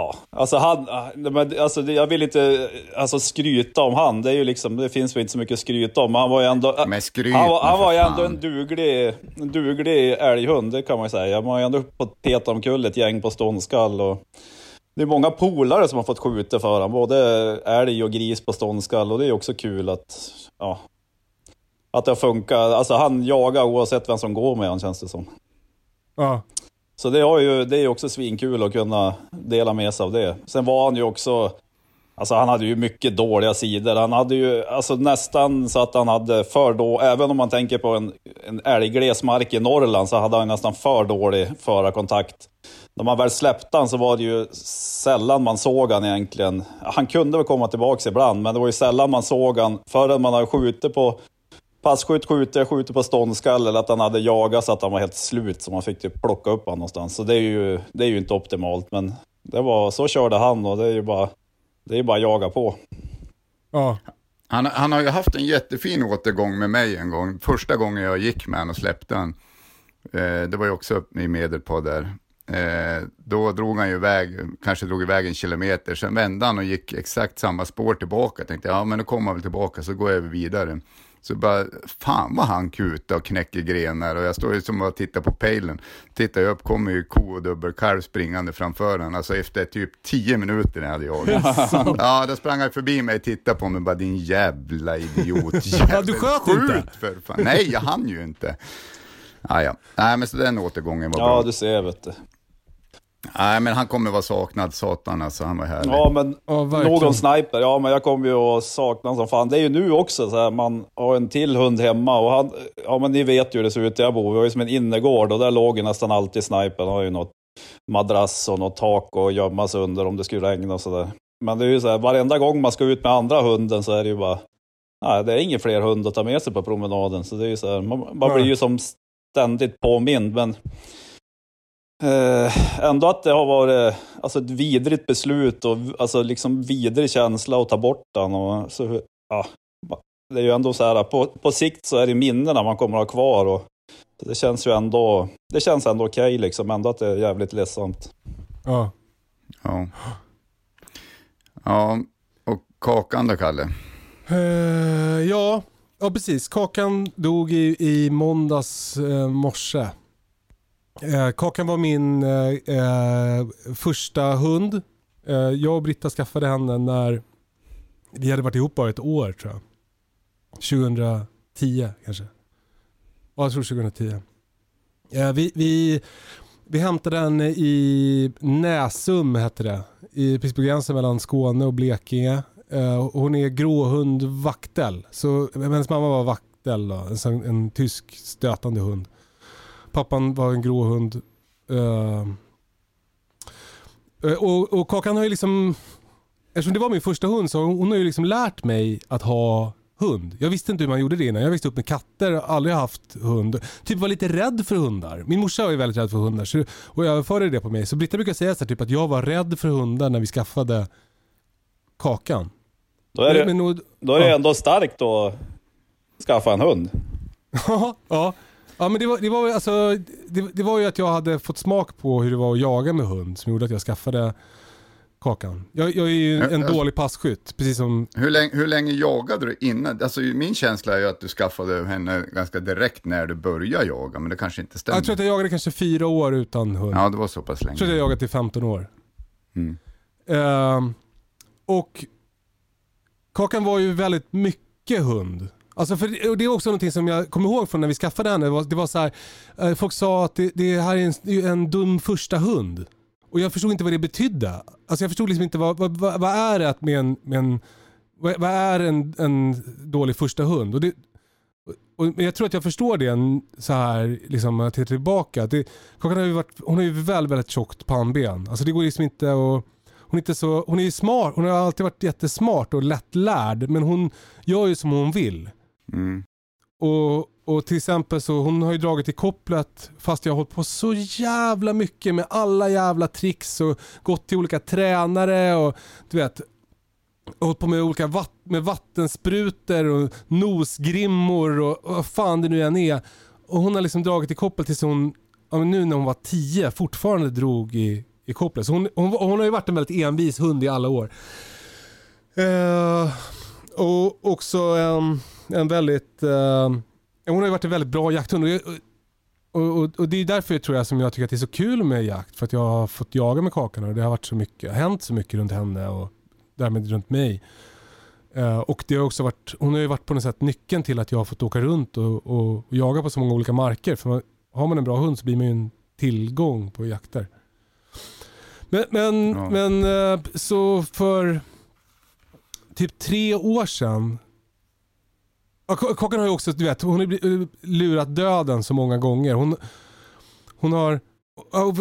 Ja, alltså han, men alltså jag vill inte alltså skryta om han. Det är ju liksom, det finns väl inte så mycket att skryta om. Men han var ju ändå, Men skryt han, var- han var ju ändå en duglig, en duglig älghund, det kan man ju säga. Man har ju ändå fått peta omkull ett gäng på ståndskall och det är många polare som har fått skjuta för honom, både älg och gris på ståndskall och det är också kul att, ja, att det har funkat. Alltså han jagar oavsett vem som går med honom känns det som. Ja. Så det, har ju, det är ju också svinkul att kunna dela med sig av det. Sen var han ju också, alltså han hade ju mycket dåliga sidor. Han hade ju alltså nästan så att han hade för då, även om man tänker på en, en älggles mark i Norrland så hade han nästan för dålig förarkontakt. När man väl släppte han så var det ju sällan man såg han egentligen. Han kunde väl komma tillbaka ibland, men det var ju sällan man såg han förrän man hade skjutit på Passkytt skjuter, skjuter på ståndskall eller att han hade jagat så att han var helt slut så man fick typ plocka upp honom någonstans. Så det är ju, det är ju inte optimalt men det var, så körde han och det är ju bara, det är bara att jaga på. Ja. Han, han har ju haft en jättefin återgång med mig en gång. Första gången jag gick med honom och släppte han. Eh, det var ju också i Medelpad där. Eh, då drog han ju iväg, kanske drog iväg en kilometer. Sen vände han och gick exakt samma spår tillbaka. Tänkte, ja men nu kommer han väl tillbaka så går jag vidare. Så bara, fan vad han kutar och knäcker grenar och jag står ju som och tittar på pejlen. Tittar jag upp kommer ju ko och dubbelkalv springande framför honom. Alltså efter typ tio minuter när jag hade jagat. ja, då sprang han förbi mig och tittade på mig bara din jävla idiot. Ja, du sköt inte? Skjut för fan. Nej, jag hann ju inte. Ah, ja. Nej, men så den återgången var Ja bra. du ser vet du. Nej, men han kommer vara saknad, satan alltså. Han var härlig. Ja men verkligen. någon sniper, ja men jag kommer ju att sakna som fan. Det är ju nu också så här, man har en till hund hemma och han, ja men ni vet ju hur det ser ut där jag bor. Vi har ju som en innergård och där låg ju nästan alltid snipern. Han har ju något madrass och något tak att gömma sig under om det skulle regna och sådär. Men det är ju så här, varenda gång man ska ut med andra hunden så är det ju bara, nej det är ingen fler hund att ta med sig på promenaden. Så det är ju så här, man, man blir ju som ständigt påmind men Eh, ändå att det har varit alltså, ett vidrigt beslut och alltså, liksom vidrig känsla att ta bort den. Och, så, ja, det är ju ändå så här, på, på sikt så är det minnena man kommer att ha kvar. Och, det känns ju ändå, det känns ändå okej liksom, ändå att det är jävligt ledsamt. Ja. Ja. ja, och Kakan då, Kalle? Eh, ja. ja, precis. Kakan dog i, i måndags eh, morse. Eh, Kakan var min eh, eh, första hund. Eh, jag och Britta skaffade henne när vi hade varit ihop bara ett år tror jag. 2010 kanske. Ja, jag tror 2010. Eh, vi, vi, vi hämtade den i Näsum hette det. I, precis på gränsen mellan Skåne och Blekinge. Eh, hon är gråhund vaktel. Så hennes mamma var vaktel då, en, en tysk stötande hund. Pappan var en grå hund. Eh, och, och Kakan har ju liksom, eftersom det var min första hund så hon har ju liksom lärt mig att ha hund. Jag visste inte hur man gjorde det innan. Jag växte upp med katter, aldrig haft hund. Typ var lite rädd för hundar. Min morsa var ju väldigt rädd för hundar så, och jag överförde det på mig. Så Britta brukar säga så här, typ att jag var rädd för hundar när vi skaffade Kakan. Då är det, Men nog- då är det ja. ändå starkt att skaffa en hund. Ja, ja. Men det var, det, var, alltså, det, det var ju att jag hade fått smak på hur det var att jaga med hund som gjorde att jag skaffade Kakan. Jag, jag är ju en alltså- dålig passkytt, precis som... Hur länge, hur länge jagade du innan? Alltså min känsla är ju att du skaffade henne ganska direkt när du började jaga, men det kanske inte stämmer. Jag tror att jag jagade kanske fyra år utan hund. Ja, det var så pass länge. Jag tror att jag jagat i 15 år. Mm. Ehm, och Kakan var ju väldigt mycket hund. Alltså för, och det är också någonting som jag kommer ihåg från när vi skaffade henne. Det var, det var så här, eh, folk sa att det, det här är en, en dum första hund. Och jag förstod inte vad det betydde. Alltså jag förstod liksom inte vad, vad, vad, vad är det att med en, med en vad, är en, en dålig första hund? Och det, och, men jag tror att jag förstår det så här, liksom, när jag tittar tillbaka. Det, Kakan har ju varit, hon har ju väldigt, väldigt tjockt pannben. Alltså det går liksom inte att hon är, inte så, hon är ju smart, hon har alltid varit jättesmart och lättlärd men hon gör ju som hon vill. Mm. Och, och till exempel så hon har ju dragit i kopplet fast jag har hållit på så jävla mycket med alla jävla tricks och gått till olika tränare och du vet hållit på med olika vatt, med vattensprutor och nosgrimmor och, vad fan det nu än är. Och hon har liksom dragit i kopplet tills hon, ja, men nu när hon var 10 fortfarande drog i, i kopplet. Så hon, hon, hon har ju varit en väldigt envis hund i alla år. Uh, och också en, en väldigt, eh, hon har ju varit en väldigt bra jakthund. Och, jag- och, och, och det är därför tror jag som jag tycker att det är så kul med jakt. För att jag har fått jaga med Kakan och det har varit så mycket, hänt så mycket runt henne och därmed runt mig. Eh, och det har också varit, hon har ju varit på något sätt nyckeln till att jag har fått åka runt och, och, och jaga på så många olika marker. För man, har man en bra hund så blir man ju en tillgång på jakter. Men, men, Ja. men eh, så för typ tre år sedan Ja, Kakan har ju också, du vet, hon har ju eh, lurat döden så många gånger. Hon, hon har,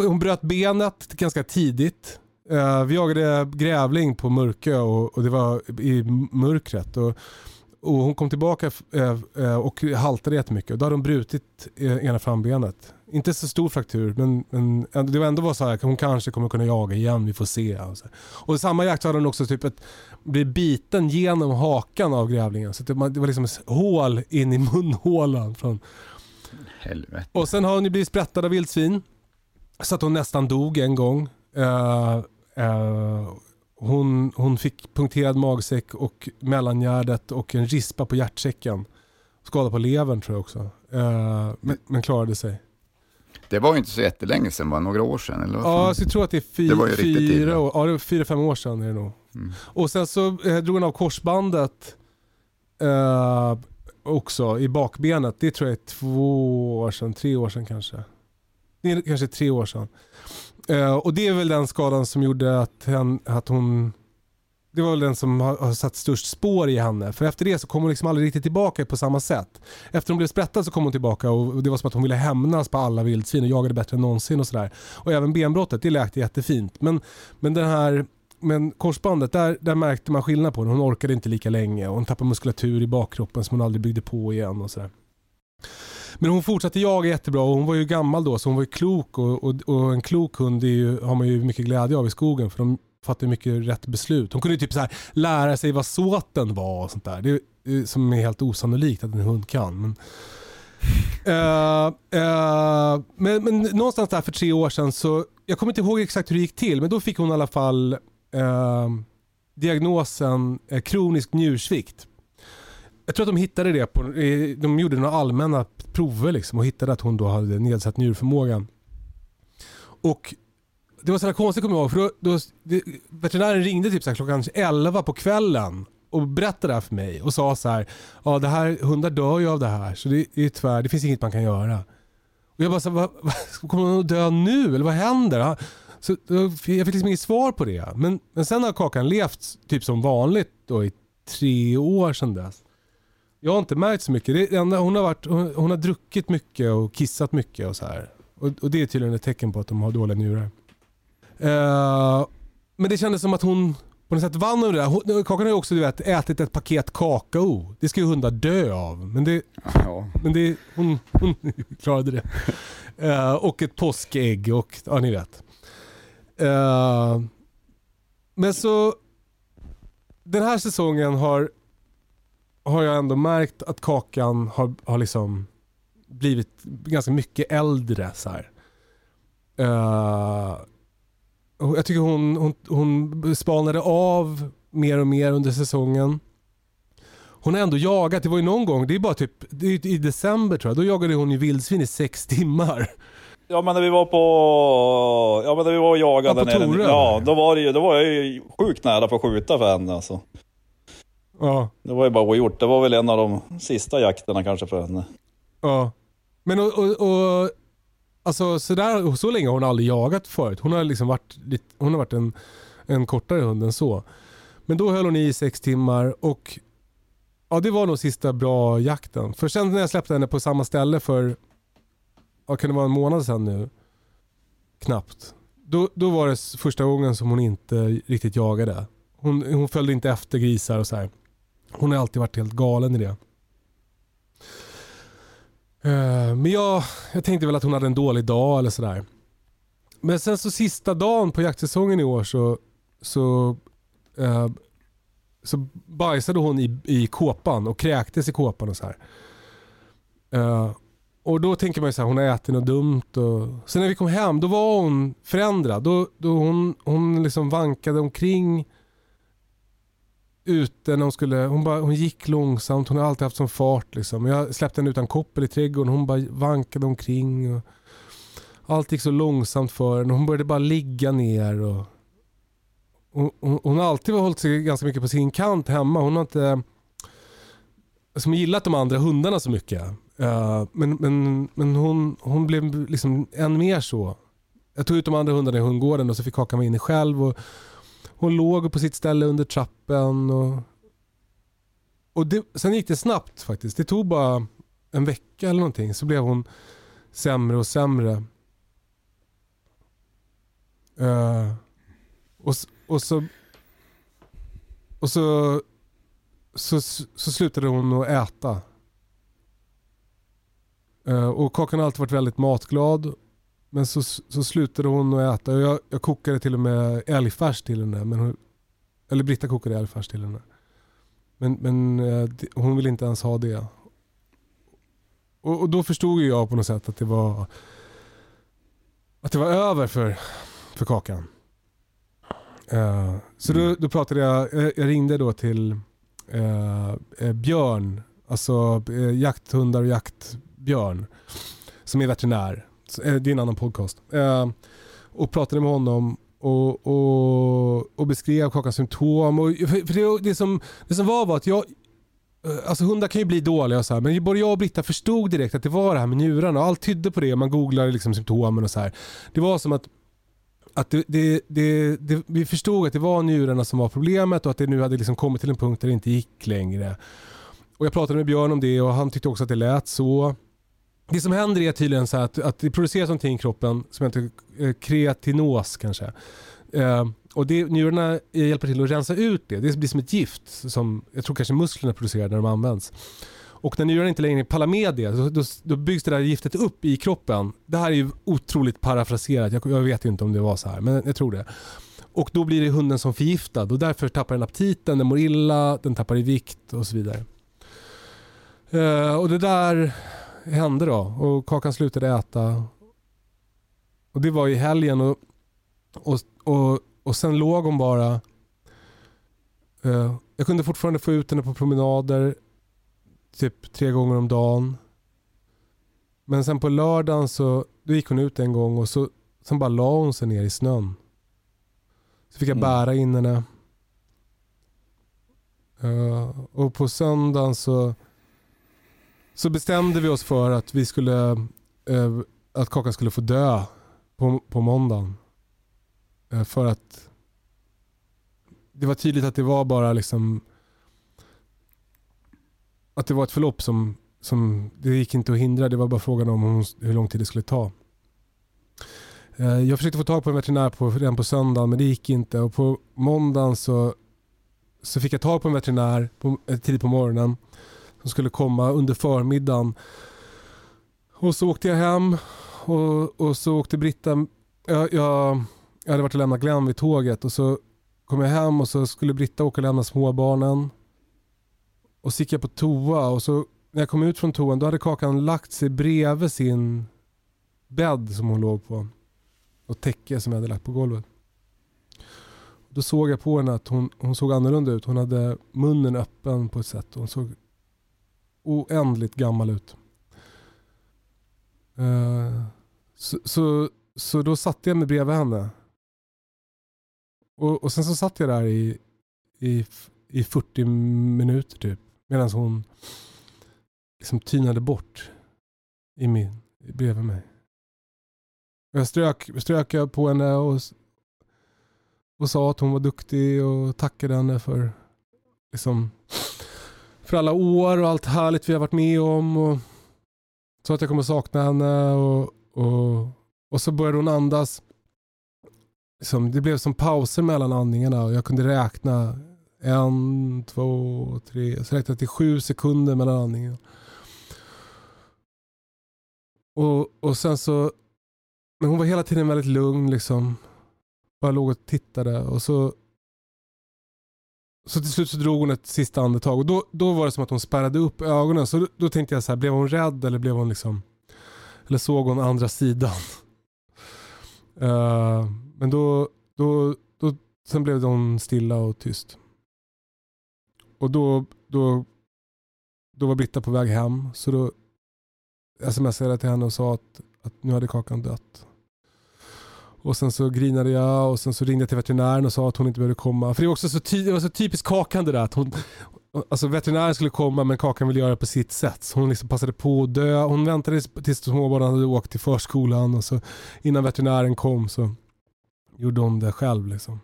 hon bröt benet ganska tidigt. Eh, vi jagade grävling på Mörkö och, och det var i mörkret. Och, och hon kom tillbaka eh, och haltade jättemycket. Och då hade hon brutit ena frambenet. Inte så stor fraktur men, men det var ändå var så här, hon kanske kommer kunna jaga igen, vi får se. Och, så och samma jakt hade hon också typ ett, blivit biten genom hakan av grävlingen. Så det, var liksom ett hål in i munhålan. Från, Helvete. och sen har hon ju blivit sprättad av vildsvin. Så att hon nästan dog en gång. Eh, eh, hon, hon fick punkterad magsäck och mellangärdet och en rispa på hjärtsäcken. Skada på levern tror jag också. Eh, men, men klarade sig. Det var ju inte så jättelänge sedan, var några år sedan? Eller vad? Ja, så jag tror att det är fy, Det var ju fyra, år, ja, det var fyra, fem år sedan är det nog. Mm. Och sen så eh, drog hon av korsbandet eh, också i bakbenet. Det tror jag är två år sedan, tre år sedan kanske. Det är kanske tre år sedan. Eh, och det är väl den skadan som gjorde att, hen, att hon det var väl den som har, har satt störst spår i henne. För efter det så kom hon liksom aldrig riktigt tillbaka på samma sätt. Efter hon blev sprättad så kom hon tillbaka och det var som att hon ville hämnas på alla vildsvin och jagade bättre än någonsin och sådär. Och även benbrottet, det läkte jättefint. Men, men den här men korsbandet, där, där märkte man skillnad på henne. Hon orkade inte lika länge och hon tappade muskulatur i bakkroppen som hon aldrig byggde på igen och sådär. Men hon fortsatte jaga jättebra och hon var ju gammal då så hon var ju klok och, och, och en klok hund är ju, har man ju mycket glädje av i skogen för de fattar ju mycket rätt beslut. Hon kunde ju typ så här lära sig vad såten var och sånt där. Det, är- eh, som är helt osannolikt att en hund kan. Men, uh, uh, men, men någonstans där för tre år sedan så, jag kommer inte ihåg exakt hur det gick till, men då fick hon i alla fall eh, diagnosen eh, kronisk njursvikt. Jag tror att de hittade det på, de gjorde några allmänna prover liksom och hittade att hon då hade nedsatt njurförmåga. Och det var så här konstigt kommer jag ihåg, för då, då, det, veterinären ringde typ så här klockan 11 på kvällen och berättade det här för mig och sa så här, ja det här, hundar dör ju av det här så det är tyvärr, det finns inget man kan göra. Och jag bara så, här, va, kommer hon att dö nu eller vad händer? Så, jag fick liksom inget svar på det. Men, men sen har Kakan levt typ som vanligt då i tre år sedan dess. Jag har inte märkt så mycket. Det enda, hon, har varit, hon, hon har druckit mycket och kissat mycket och så här. Och, och det är tydligen ett tecken på att de har dåliga njurar. Eh, men det kändes som att hon på något sätt vann över det där. Hon- Kakan har ju också du vet, ätit ett paket kakao. Det ska ju hundar dö av. Men, det, Ja. men det, hon, hon klarade det. Eh, och ett påskägg och ja ni vet. Eh, men så den här säsongen har, har jag ändå märkt att Kakan har, har liksom blivit ganska mycket äldre. Så här. Eh, jag tycker hon, hon, hon spanade av mer och mer under säsongen. Hon har ändå jagat, det var ju någon gång, det är bara typ det är i december tror jag, då jagade hon ju vildsvin i sex timmar. Ja men när vi var på, ja men när vi var och jagade Ja, på nere, ja då var det ju, då var jag ju sjukt nära på att skjuta för henne alltså. Ja, Det var ju bara ogjort, det var väl en av de sista jakterna kanske för henne. ja. Men och, och, och alltså så, där, så länge har hon aldrig jagat förut. Hon har liksom varit, lite, hon har varit en, en kortare hund än så. Men då höll hon i sex timmar och ja, det var nog sista bra jakten. För sen när jag släppte henne på samma ställe för, vad kan det vara en månad sedan nu? Knappt. Då, då var det första gången som hon inte riktigt jagade. Hon, hon följde inte efter grisar och så här. Hon har alltid varit helt galen i det. Eh, men jag, jag tänkte väl att hon hade en dålig dag eller sådär. Men sen så sista dagen på jaktsäsongen i år så, så, eh, så bajsade hon i, i kåpan och kräktes i kåpan och så här. Eh, och då tänker man ju så här, hon har ätit något dumt. Och... Sen när vi kom hem, då var hon förändrad. Då, då hon, hon liksom vankade omkring ute när hon skulle, hon, bara, hon gick långsamt, hon har alltid haft sån fart liksom. Jag släppte henne utan koppel i trädgården, hon bara vankade omkring. Och allt gick så långsamt för henne, hon började bara ligga ner. Och, hon, hon, hon har alltid hållit sig ganska mycket på sin kant hemma. Hon har inte som gillat de andra hundarna så mycket. Eh, men men, men hon, hon blev liksom än mer så. Jag tog ut de andra hundarna i hundgården och så fick Kakan vara inne själv. Och hon låg på sitt ställe under trappen. Och, och det, sen gick det snabbt faktiskt. Det tog bara en vecka eller någonting så blev hon sämre och sämre. Uh, och, och så och så, så, så slutade hon att äta. Eh, och Kakan har alltid varit väldigt matglad. Men så, så slutade hon att äta. Jag, jag kokade till och med älgfärs till henne. Men hon, eller Britta kokade älgfärs till henne. Men, men eh, hon ville inte ens ha det. Och, och då förstod jag på något sätt att det var att det var över för, för Kakan. Eh, så då, då pratade jag, jag, ringde då till eh, Björn, alltså eh, jakthundar och Björn som är veterinär. Eh, det är en annan podcast. Eh, och pratade med honom och, och, och beskrev Kakans symptom. Och, för det, det, som, det som var var att jag, eh, Alltså hundar kan ju bli dåliga och så här, men både jag och Britta förstod direkt att det var det här med njurarna och allt tydde på det. Man googlade liksom symptomen och så här. Det var som att att det, det, det, det, vi förstod att det var njurarna som var problemet och att det nu hade liksom kommit till en punkt där det inte gick längre. Och Jag pratade med Björn om det och han tyckte också att det lät så. Det som händer är tydligen så här att, att det produceras någonting i kroppen som heter eh, kreatinos kanske. Eh, och det, njurarna eh, hjälper till att rensa ut det. Det blir som ett gift som jag tror kanske musklerna producerar när de används. Och när njurarna inte längre pallar med det, då, då, då byggs det där giftet upp i kroppen. Det här är ju otroligt parafraserat, jag, jag vet inte om det var så här, men jag tror det. Och då blir det hunden som förgiftad och därför tappar den aptiten, den mår illa, den tappar i vikt och så vidare. Eh, och det där hände då och Kakan slutade äta. Och det var i helgen och, och, och, och sen låg hon bara. Eh, jag kunde fortfarande få ut henne på promenader typ tre gånger om dagen. Men sen på lördagen så då gick hon ut en gång och så sen bara la hon sig ner i snön. Så fick jag Mm. bära in henne. Eh, och på söndagen så, så bestämde vi oss för att vi skulle eh, att Kakan skulle få dö på, på måndagen. Eh, för att det var tydligt att det var bara liksom att det var ett förlopp som, som det gick inte att hindra. Det var bara frågan om hon, hur lång tid det skulle ta. Eh, jag försökte få tag på en veterinär på, redan på söndagen men det gick inte. Och på måndagen så, så fick jag tag på en veterinär på, eh, tidigt på morgonen som skulle komma under förmiddagen. Och så åkte jag hem och, och så åkte Britta, jag, jag, jag hade varit och lämnat Glenn vid tåget och så kom jag hem och så skulle Britta åka och lämna småbarnen. Och så gick jag på toa och så när jag kom ut från toan då hade Kakan lagt sig bredvid sin bädd som hon låg på. Och täcke som jag hade lagt på golvet. Då såg jag på henne att hon, hon såg annorlunda ut. Hon hade munnen öppen på ett sätt. Hon såg oändligt gammal ut. Uh, så, så, så då satte jag mig bredvid henne. Och, och sen så satt jag där i, i, i 40 minuter typ. Medan hon liksom tynade bort i min, bredvid mig. Jag strök, strök jag på henne och, och sa att hon var duktig och tackade henne för, liksom, för alla år och allt härligt vi har varit med om. Och så att jag kommer sakna henne och, och, och så började hon andas. Liksom, det blev som pauser mellan andningarna och jag kunde räkna en, två, tre. Så räknade jag till sju sekunder mellan andningen. Och, och sen så, men hon var hela tiden väldigt lugn liksom. Bara låg och tittade och så så till slut så drog hon ett sista andetag och då, då var det som att hon spärrade upp ögonen. Så då, då tänkte jag så här, blev hon rädd eller blev hon liksom eller såg hon andra sidan? Uh, men då, då, då, sen blev hon stilla och tyst. Och då, då, då var Britta på väg hem. Så då smsade jag till henne och sa att, att nu hade Kakan dött. Och sen så grinade jag och sen så ringde jag till veterinären och sa att hon inte behövde komma. För det var också så, ty det var så typiskt Kakan det där. Att hon, alltså veterinären skulle komma men Kakan ville göra det på sitt sätt. Så hon liksom passade på att dö. Hon väntade tills småbarnen hade åkt till förskolan och så innan veterinären kom så gjorde hon det själv. Liksom.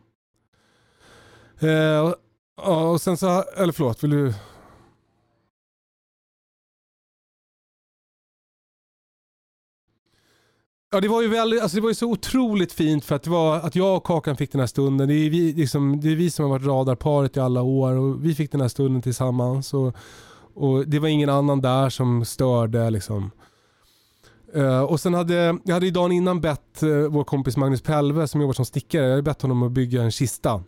Eh, och, och sen så, eller förlåt, vill du? Ja, det var ju väldigt, alltså det var ju så otroligt fint för att, det var, att jag och Kakan fick den här stunden. Det är, vi, liksom, det är vi som har varit radarparet i alla år och vi fick den här stunden tillsammans. Och, och det var ingen annan där som störde liksom. Uh, och sen hade jag hade ju dagen innan bett uh, vår kompis Magnus Pelve som jobbar som stickare, jag hade bett honom att bygga en kista.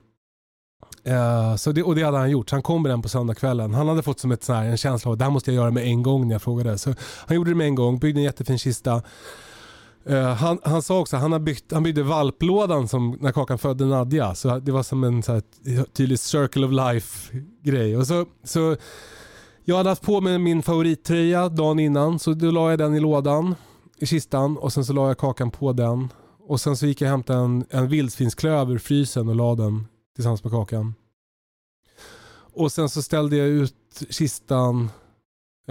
Uh, så det, och det hade han gjort. Så han kom med den på söndagskvällen. Han hade fått som ett, så här, en känsla av att det här måste jag göra med en gång när jag frågade. Så han gjorde det med en gång, byggde en jättefin kista. Uh, han, han sa också att han, han byggde valplådan som när Kakan födde Nadja. Så det var som en så här, tydlig circle of life grej. Och så, så jag hade haft på mig min favorittröja dagen innan så då la jag den i lådan i kistan och sen så la jag Kakan på den. Och sen så gick jag och hämtade en, en vildsvinsklöv ur frysen och la den tillsammans med Kakan. Och sen så ställde jag ut kistan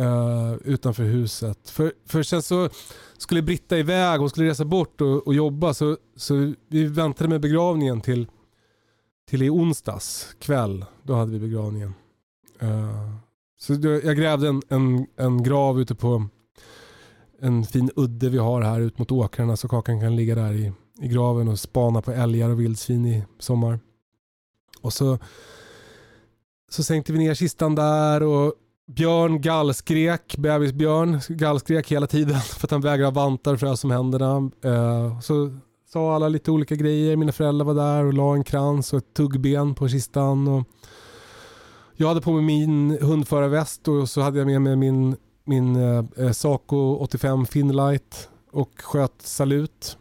uh, utanför huset. För, för sen så skulle Britta iväg, hon skulle resa bort och, och jobba så, så vi väntade med begravningen till, till i onsdags kväll. Då hade vi begravningen. Uh, så då, jag grävde en, en, en grav ute på en fin udde vi har här ut mot åkrarna så Kakan kan ligga där i, i graven och spana på älgar och vildsvin i sommar. Och så, så sänkte vi ner kistan där och Björn gallskrek, bebisbjörn gallskrek hela tiden för att han vägrade vantar frös om händerna. Eh, så sa alla lite olika grejer. Mina föräldrar var där och la en krans och ett tuggben på kistan. Och jag hade på mig min hundförarväst och så hade jag med mig min, min eh, Saco 85 Finlight och sköt salut.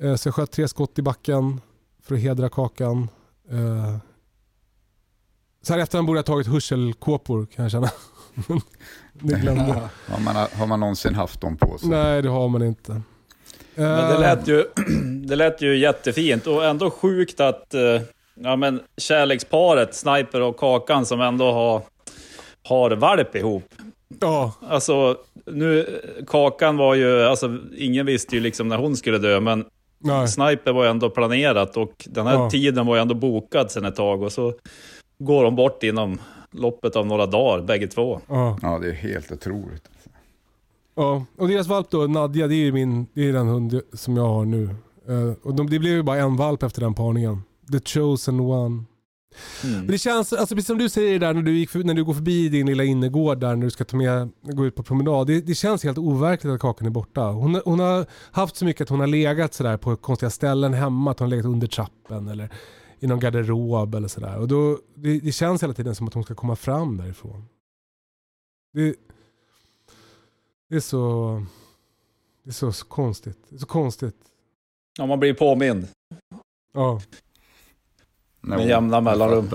Eh, så jag sköt tre skott i backen för att hedra kakan. Så här efterhand borde jag tagit hörselkåpor kan jag känna. det glömde har, man, har man någonsin haft dem på sig? Nej, det har man inte. Men det lät, ju, det lät ju jättefint och ändå sjukt att uh, ja, men kärleksparet Sniper och Kakan som ändå har, har valp ihop. Ja, Alltså, nu, Kakan var ju, alltså ingen visste ju liksom när hon skulle dö, men nej. Sniper var ju ändå planerat och den här Ja. tiden var ju ändå bokad sen ett tag och så går de bort inom loppet av några dagar, bägge två. Ja. Ja, det är helt otroligt. ja. Och deras valp då, Nadja, det är ju min, det är den hund som jag har nu. Eh, och de, det blev ju bara en valp efter den parningen. The chosen one. Men det känns, alltså precis som du säger där när du, gick för, när du går förbi din lilla innergård där när du ska ta med, gå ut på promenad. Det, det känns helt overkligt att Kakan är borta. Hon, hon har haft så mycket att hon har legat sådär på konstiga ställen hemma. Att hon har legat under trappen eller i någon garderob eller sådär. Och då, det, det känns hela tiden som att hon ska komma fram därifrån. Det, det är så... Det är så konstigt. Det är så konstigt. Ja, man blir påmind. Ja. Med jämna mellanrum.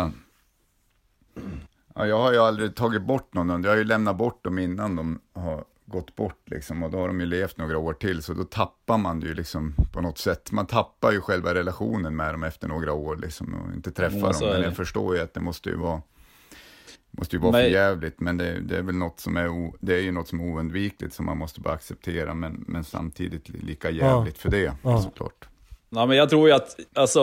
Ja, jag har ju aldrig tagit bort någon hund. Jag har ju lämnat bort dem innan de har gått bort liksom. Och då har de ju levt några år till. Så då tappar man ju liksom på något sätt. Man tappar ju själva relationen med dem efter några år liksom. Och inte träffa Ja, så dem. Men jag förstår ju att det måste ju vara måste ju vara Men- för jävligt, men det, det är väl något som är, o, det är ju något som är oundvikligt som man måste bara acceptera, men, men samtidigt li- lika jävligt för det, Ja. såklart. Ja, men jag tror ju att, alltså,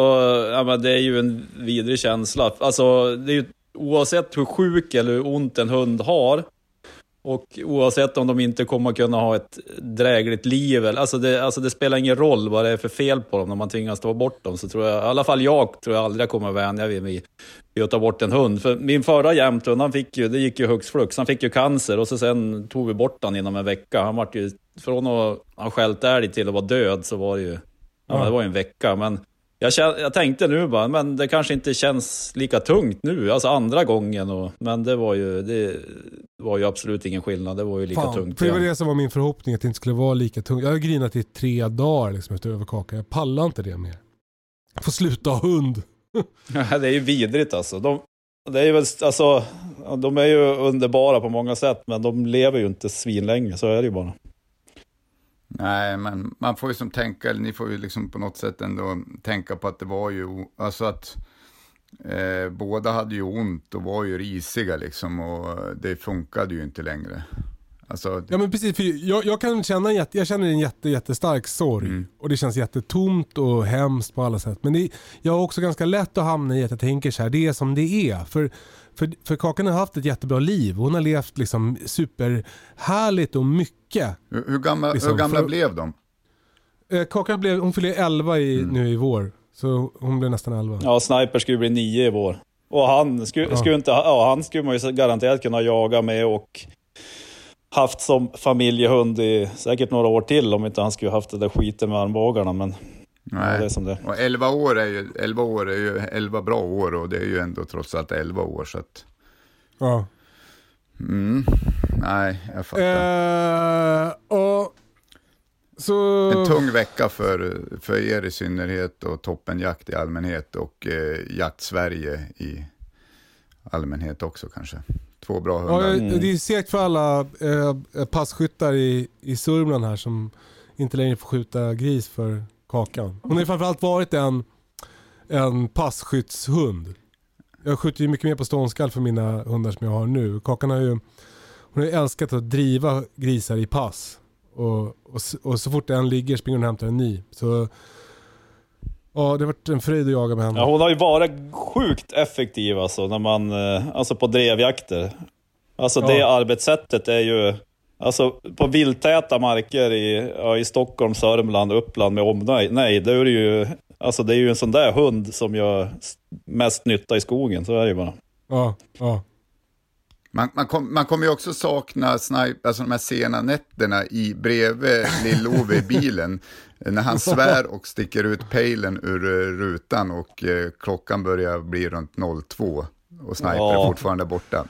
ja, men det är ju en vidrig känsla. Alltså, det är ju, oavsett hur sjuk eller hur ont en hund har, och oavsett om de inte kommer att kunna ha ett drägligt liv, alltså det, alltså det spelar ingen roll vad det är för fel på dem när man tvingas ta bort dem, så tror jag, i alla fall jag, tror jag aldrig jag kommer vänja vid mig vid att ta bort en hund. För min förra jämthund, han fick ju, det gick ju hux flux, han fick ju cancer och så sen tog vi bort han inom en vecka. Han vart ju, från att ha skällt älg till att vara död så var det ju, ja, det var ju en vecka. Men jag, kän- jag tänkte nu bara, men det kanske inte känns lika tungt nu, alltså andra gången. Och, men det var, ju, det var ju absolut ingen skillnad, det var ju lika Fan, tungt. för det var det som var min förhoppning, att det inte skulle vara lika tungt. Jag har grinat i tre dagar liksom, efter överkakan. Jag pallar inte det mer. Jag får sluta ha hund. det är ju vidrigt alltså. De, det är ju väl, alltså. De är ju underbara på många sätt, men de lever ju inte svinlänge, så är det ju bara. Nej, men man får ju som tänka, eller ni får ju liksom på något sätt ändå tänka på att det var ju, alltså att eh, båda hade ju ont och var ju risiga liksom och det funkade ju inte längre. Alltså, Ja men precis, för jag, jag kan känna en, jätte, jag känner en jätte, jättestark sorg. Mm. Och det känns jättetomt och hemskt på alla sätt. Men det, jag har också ganska lätt att hamna i att jag tänker så här, det är som det är. För, för, för Kakan har haft ett jättebra liv. Hon har levt liksom superhärligt och mycket. hur, hur, gamla, liksom, hur gamla för- blev de? Eh, Kakan blev, hon fyller 11 i, Mm. nu i vår. Så hon blev nästan 11. Ja, Sniper skulle bli nio i vår. Och han skulle, Ja. skulle inte, ja, han skulle man ju garanterat kunna jaga med och haft som familjehund i säkert några år till om inte han skulle haft det där skiten med armbågarna. Men Nej. det är som det Och 11 år är ju 11 år är ju 11 bra år och det är ju ändå trots allt 11 år så att, Ja. mm, nej, jag fattar. Eh, och så... En tung vecka för, för er i synnerhet och toppenjakt i allmänhet och eh, jakt Sverige i allmänhet också kanske. Två bra Ja, hundar. Mm. det är segt för alla eh, passkyttar i, i Sörmland här som inte längre får skjuta gris för Kakan. Hon har ju framförallt varit en, en passkyttshund. Jag skjuter ju mycket mer på ståndskall för mina hundar som jag har nu. Kakan har ju hon har ju älskat att driva grisar i pass. Och, och, och så fort en ligger springer hon och hämtar en ny. Så ja, det har varit en fröjd att jaga med henne. Ja, hon har ju varit sjukt effektiv alltså, när man, eh, alltså på drevjakter. Alltså Ja. det arbetssättet är ju, alltså på vilttäta marker i, ja, i Stockholm, Sörmland, Uppland med omnejd, nej, det är det ju, alltså det är ju en sån där hund som gör mest nytta i skogen, så är det ju bara. Ja, ja. Man, man, kom, man kommer ju också sakna snipe, alltså de här sena nätterna i bredvid Lill-Ove i bilen. när han svär och sticker ut pejlen ur eh, rutan och eh, klockan börjar bli runt 02. Och sniper Ja. är fortfarande borta.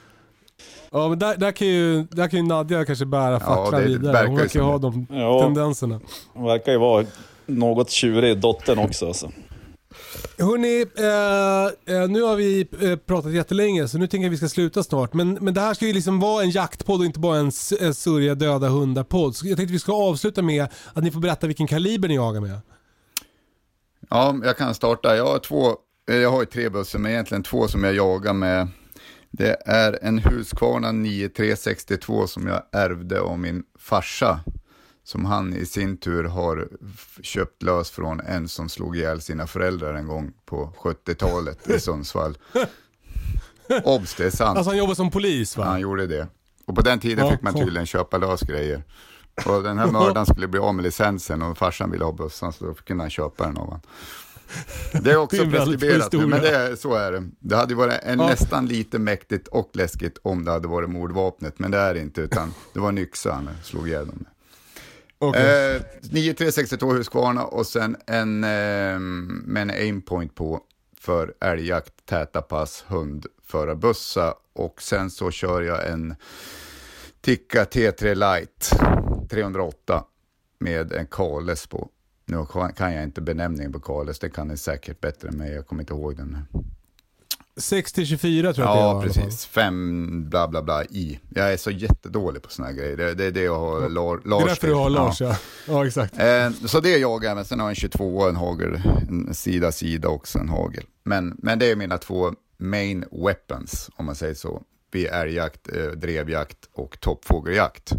Ja men där, där, kan ju, där kan ju Nadja kanske bära facklan det vidare. verkar Hon verkar ju ha de Ja. tendenserna. Hon verkar ju vara något tjurig, dottern också. Alltså. Hörni, eh, eh, nu har vi eh, pratat jättelänge så nu tänker jag att vi ska sluta snart. Men, men det här ska ju liksom vara en jaktpodd och inte bara en eh, surja sörja döda hundar-podd. Så jag tänkte att vi ska avsluta med att ni får berätta vilken kaliber ni jagar med. Ja, jag kan starta. Jag har två, jag har ju tre bussar, men egentligen två som jag jagar med. Det är en Husqvarna 9362 som jag ärvde av min farsa. Som han i sin tur har köpt lös från en som slog ihjäl sina föräldrar en gång på 70-talet i Sundsvall. Obs, det är sant. Alltså han jobbar som polis va? Han gjorde det. Och på den tiden Ja, fick man tydligen köpa lös grejer. Och den här mördaren skulle bli av med licensen och farsan ville ha bössan så då kunde han köpa den av honom. Det är också Det är preskriberat nu, men det är, så är det. Det hade varit en, Ja. nästan lite mäktigt och läskigt om det hade varit mordvapnet, men det är det inte, utan det var en yxa han slog ihjäl dem med. Okay. Eh, 9362 Husqvarna och sen en eh, med en aimpoint på för älgjakt, täta pass, hundförarbössa och sen så kör jag en Tikka T3 Light 308 med en Kales på. Nu kan- kan jag inte benämningen på Kales, det kan ni säkert bättre än mig, jag kommer inte ihåg den. 6 till 24 tror jag att det var. Ja, precis. Fem bla bla bla i. Jag är så jättedålig på såna här grejer. Det, det är det jag har Det Lars är därför du har Ja. Lars ja. Ja exakt. Eh, så det är jag även, sen har jag en 22 och en hagel, en sida sida också en hagel. Men, men det är mina två main weapons, om man säger så, vid älgjakt, eh, drevjakt och toppfågeljakt.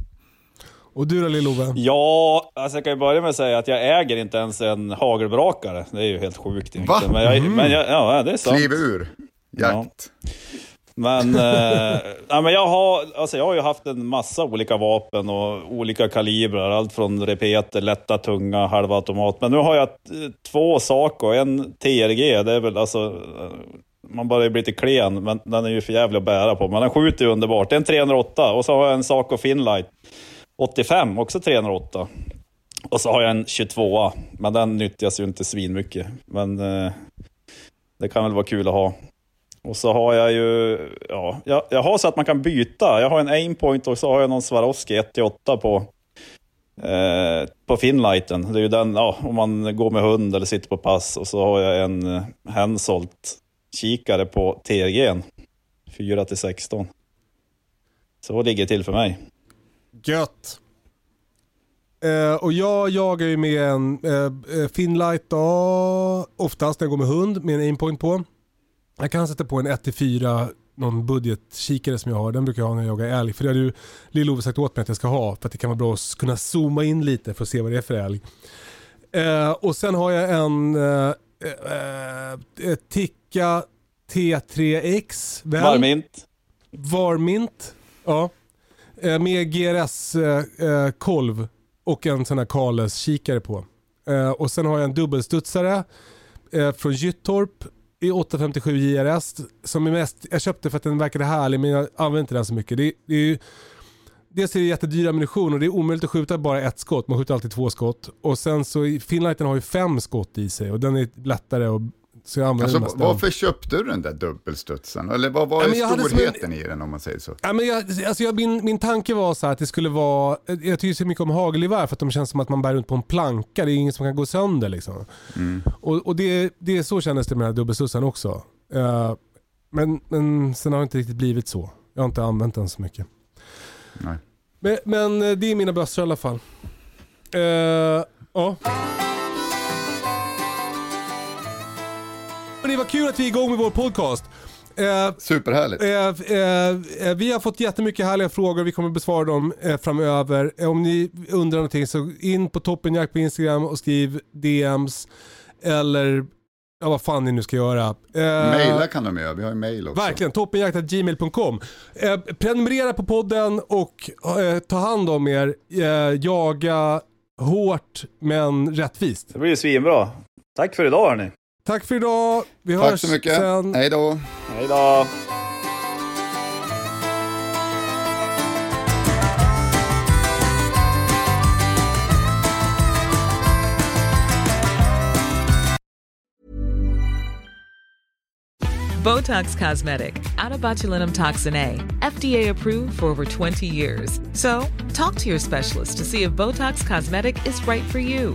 Och du då Lill-Ove? Ja, alltså jag kan ju börja med att säga att jag äger inte ens en hagelbrakare. Det är ju helt sjukt egentligen. Va? Men, jag, men jag, ja, det är sant. Kliv ur, jakt. Men, eh, ja, men jag, har, alltså jag har ju haft en massa olika vapen och olika kalibrar. Allt från repeter, lätta, tunga, halvautomat. Men nu har jag två saker. En TRG, det är väl alltså... eh, Man börjar bli lite klen, men den är ju för jävlig att bära på. Men den skjuter ju underbart. Det är en 308 och så har jag en Saco Finlight 85, också 308. Och så har jag en 22 men den nyttjas ju inte svinmycket. Men eh, det kan väl vara kul att ha. Och så har jag ju, ja, jag, jag har så att man kan byta. Jag har en aimpoint och så har jag någon Swarovski 1-8 på, eh, på Finlighten. Det är ju den, ja, om man går med hund eller sitter på pass. Och så har jag en eh, Hensolt kikare på TG 4 till 16. Så ligger det till för mig. Gött. Eh, och jag jagar ju med en eh, eh, Finlight då, oftast när jag går med hund med en aimpoint på. Jag kan sätta på en 1-4 någon budgetkikare som jag har. Den brukar jag ha när jag jagar älg. För det har ju Lill-Ove sagt åt mig att jag ska ha. För att det kan vara bra att kunna zooma in lite för att se vad det är för älg. Eh, och sen har jag en eh, eh, eh, Tikka T3X. väl? Varmint. Varmint. Ja. Eh, Med GRS-kolv och en sån här Kales kikare på. Eh, Och sen har jag en dubbelstudsare eh, från Gyttorp i 857 JRS. Som är mest, jag köpte för att den verkade härlig men jag använder inte den så mycket. Det, det är ju, dels är det jättedyr ammunition och det är omöjligt att skjuta bara ett skott. Man skjuter alltid två skott. Och sen så Finlighten har ju fem skott i sig och den är lättare och så jag använder Alltså, varför köpte du den där dubbelstudsen? Eller vad var Ja, som en- storheten i den om man säger så? Ja, men jag, alltså jag, min, min tanke var så att det skulle vara, jag tycker så mycket om hagelgevär för att de känns som att man bär runt på en planka, det är ingen som kan gå sönder liksom. Och, och det, det så kändes det med den här dubbelstussen också. Eh, men, men sen har det inte riktigt blivit så. Jag har inte använt den så mycket. Nej. Men, men eh, det är mina bössor i alla fall. Eh, ja. Det var kul att vi är igång med vår podcast. Eh, Superhärligt. Eh, eh, eh, vi har fått jättemycket härliga frågor, vi kommer besvara dem eh, framöver. Eh, om ni undrar någonting så in på toppenjakt på Instagram och skriv DMs eller ja, vad fan ni nu ska göra. Eh, Maila kan de göra, vi har ju mail också. Verkligen, toppenjakt.gmail.com. Eh, prenumerera på podden och eh, ta hand om er. Eh, jaga hårt men rättvist. Det blir ju svinbra. Tack för idag hörni. Tack för idag, vi Tack hörs så mycket. sen. Hej då. Hej då. Botox Cosmetic, out of botulinum toxin A, FDA approved for over 20 years. So, talk to your specialist to see if Botox Cosmetic is right for you.